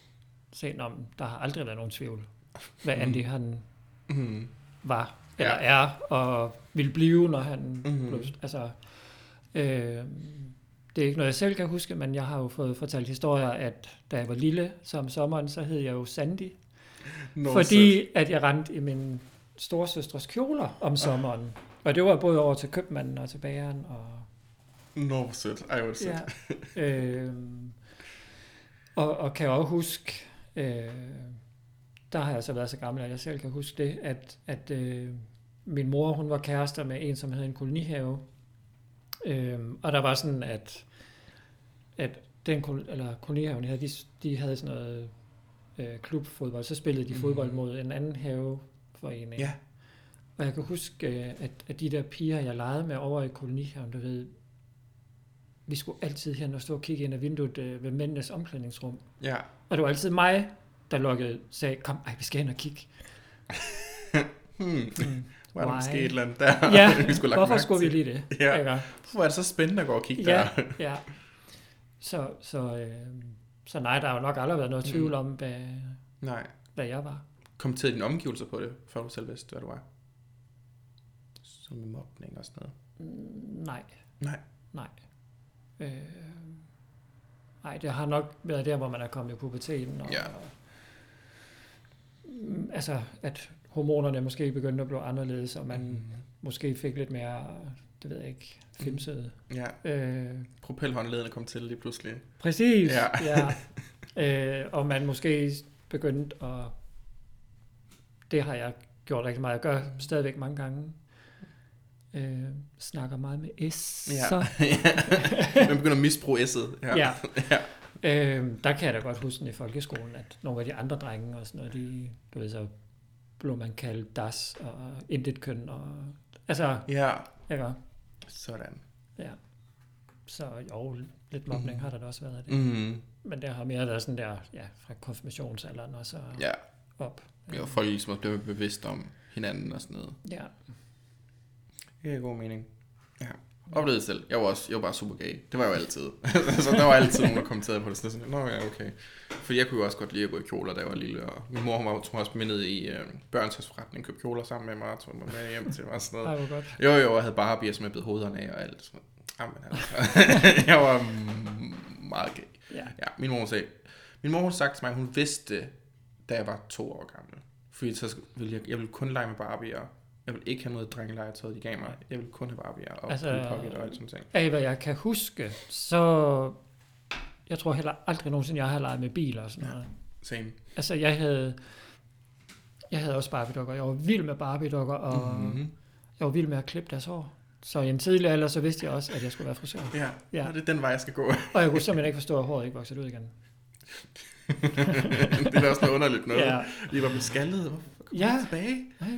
se, at der har aldrig været nogen tvivl, hvad Mhm. Andy han Mm. var, eller Ja. er, og vil blive, når han Mhm. blev, altså, øh, det er ikke noget, jeg selv kan huske, men jeg har jo fået fortalt historier, at da jeg var lille, så om sommeren, så hed jeg jo Sandy, Nå, fordi at jeg rendte i min storsøstres kjoler om sommeren. Og det var både over til købmanden og til bageren. Og. Nå, hvor sødt. Ej, hvor sødt. ja, øh, og, og kan jeg også huske, øh, der har jeg så været så gammel, at jeg selv kan huske det, at, at øh, min mor, hun var kærester med en, som havde en kolonihave. Øh, og der var sådan, at, at den eller kolonihaven, de havde, de, de havde sådan noget øh, klubfodbold. Så spillede de Mhm. fodbold mod en anden haveforening. Ja. Og jeg kan huske, øh, at, at de der piger, jeg legede med over i kolonihaven, du ved, vi skulle altid hen og stå og kigge ind ad vinduet øh, ved mændenes omklædningsrum. Ja. Og det var altid mig, der lukkede, sagde, kom, ej, vi skal hen og kigge. Hmm. Mm. Var der måske et eller andet der, Ja, vi skulle hvorfor skulle vi til? lige det? Ja. Ikke? Hvorfor er det så spændende at gå og kigge Ja, der? ja. Så, så, øh, så nej, der har jo nok aldrig været noget tvivl Mm. om, hvad, Nej. hvad jeg var. Kommenterede dine omgivelser på det, før du selv vidste, hvad du var? Som mobning og sådan noget. Mm, Nej, Nej. nej. Øh, nej, det har nok været der, hvor man er kommet i puberteten. Og, Ja. Mm, altså, at hormonerne måske begyndte at blive anderledes, og man Mm. måske fik lidt mere, det ved jeg ikke, femsede. Ja. Øh, Propelhåndledene kom til lige pludselig. præcis, Ja. ja. Øh, og man måske begyndte at, det har jeg gjort rigtig meget, jeg gør stadigvæk mange gange, øh, snakker meget med S. Ja. Så, Man begynder at misbruge S'et. Ja. ja. Øh, der kan jeg da godt huske i folkeskolen, at nogle af de andre drenge og sådan noget, de, du ved, så blev man kaldt das og intet køn og, altså, ja. ikke? Sådan. Ja. Så jo, lidt mobning Mhm. har der da også været af det. Mm. Men det har mere været sådan der, ja, fra konfirmationsalderen og så Ja. op. ja. Og folk ligesom blev bevidst om hinanden og sådan noget. Ja. Det er god mening. Ja. Oplevede det selv. Jeg var, også, jeg var bare super gay. Det var jeg jo altid. så der var altid nogen, der kommenterede på det. Så sådan, Nå ja, okay. For jeg kunne jo også godt lide at gå i kjoler, da jeg var lille. Og min mor hun var mig også ned i øh, børnshøjsforretning, købte kjoler sammen med mig og tog mig med hjem til mig og sådan noget. Ej, godt. Jo, jo, jeg havde Barbier, som jeg blev hovederne af og alt. Sådan. Jamen, altså. jeg var meget gay. Ja. Ja, min mor sagde, min mor sagt til mig, at hun vidste, da jeg var to år gammel. Fordi så ville jeg, jeg ville kun lege med Barbier. Jeg ville ikke have noget drengelegetøj, de gav mig. Jeg ville kun have Barbier og Altså- Pocket og alt sådan ting. Af hvad jeg kan huske, så jeg tror heller aldrig nogensinde, jeg har leget med biler og sådan Ja. noget. Same. Altså, jeg havde, jeg havde også Barbie-dukker. Jeg var vild med Barbie-dukker, og Mm-hmm. jeg var vild med at klippe deres hår. Så i en tidlig alder, så vidste jeg også, at jeg skulle være frisør. Ja, Ja. Og det er den vej, jeg skal gå. Og jeg kunne simpelthen ikke forstå, at håret ikke voksede ud igen. det er da også noget underligt noget. Ja. Lige var blevet skaldet. Hvorfor Ja. ja. tilbage? Nej.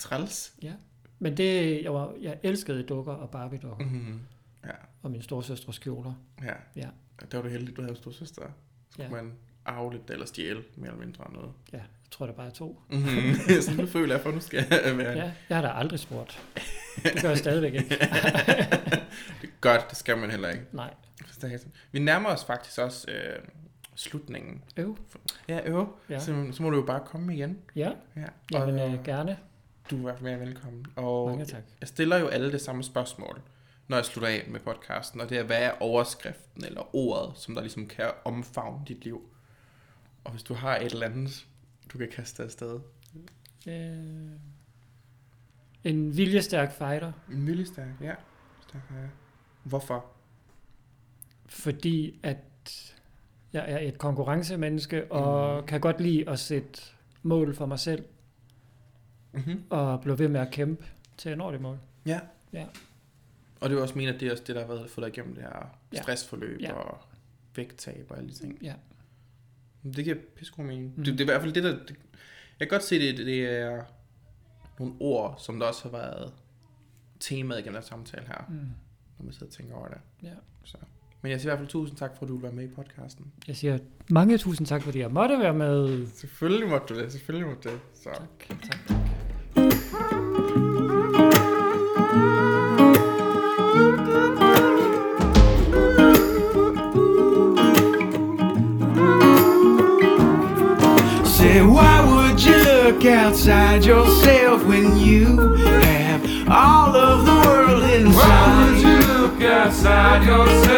Træls. Men det, jeg, var, jeg elskede dukker og Barbie-dukker. Mm. Mm-hmm. Ja, Og min storsøstres kjoler. ja. Ja. Der var du heldig, du havde en stor søster. Så Ja. man arve lidt eller stjæle, mere eller mindre noget. Ja, jeg tror, der bare er to. Mm-hmm. så nu føler jeg, for nu skal jeg være Ja, jeg har da aldrig spurgt. Det gør jeg stadigvæk ikke. det er godt, det skal man heller ikke. Nej. Vi nærmer os faktisk også øh, slutningen. Øv. Ja, øv. Ja. Ja. Så, så må du jo bare komme igen. Ja, Ja. jamen og, øh, gerne. Du er mere velkommen. Og Mange tak. jeg stiller jo alle det samme spørgsmål, når jeg slutter af med podcasten. Og det er, hvad er overskriften eller ordet, som der ligesom kan omfavne dit liv? Og hvis du har et eller andet, du kan kaste afsted. Øh, en viljestærk fighter, En viljestærk, ja. Stærk, ja. Hvorfor? fordi at jeg er et konkurrencemenneske, og Mm. kan godt lide at sætte mål for mig selv, Mm-hmm. og blive ved med at kæmpe til at nå det mål. Ja. Ja. Og det er jo også mener, at det er også det, der har været fået dig igennem det her Ja. stressforløb Ja. og vægttab og alle de ting. Ja. Det giver pisse mening. Mm. Det, det, er i hvert fald det, der... Det, jeg kan godt se, det, det er nogle ord, som der også har været temaet gennem den samtale her, Mm. når man sidder og tænker over det. Ja. Så. Men jeg siger i hvert fald tusind tak, for at du vil være med i podcasten. Jeg siger mange tusind tak, fordi jeg måtte være med. Selvfølgelig måtte du det, selvfølgelig måtte du det. Så. Tak, tak. Say, why would you look outside yourself when you have all of the world Why would inside? you look outside yourself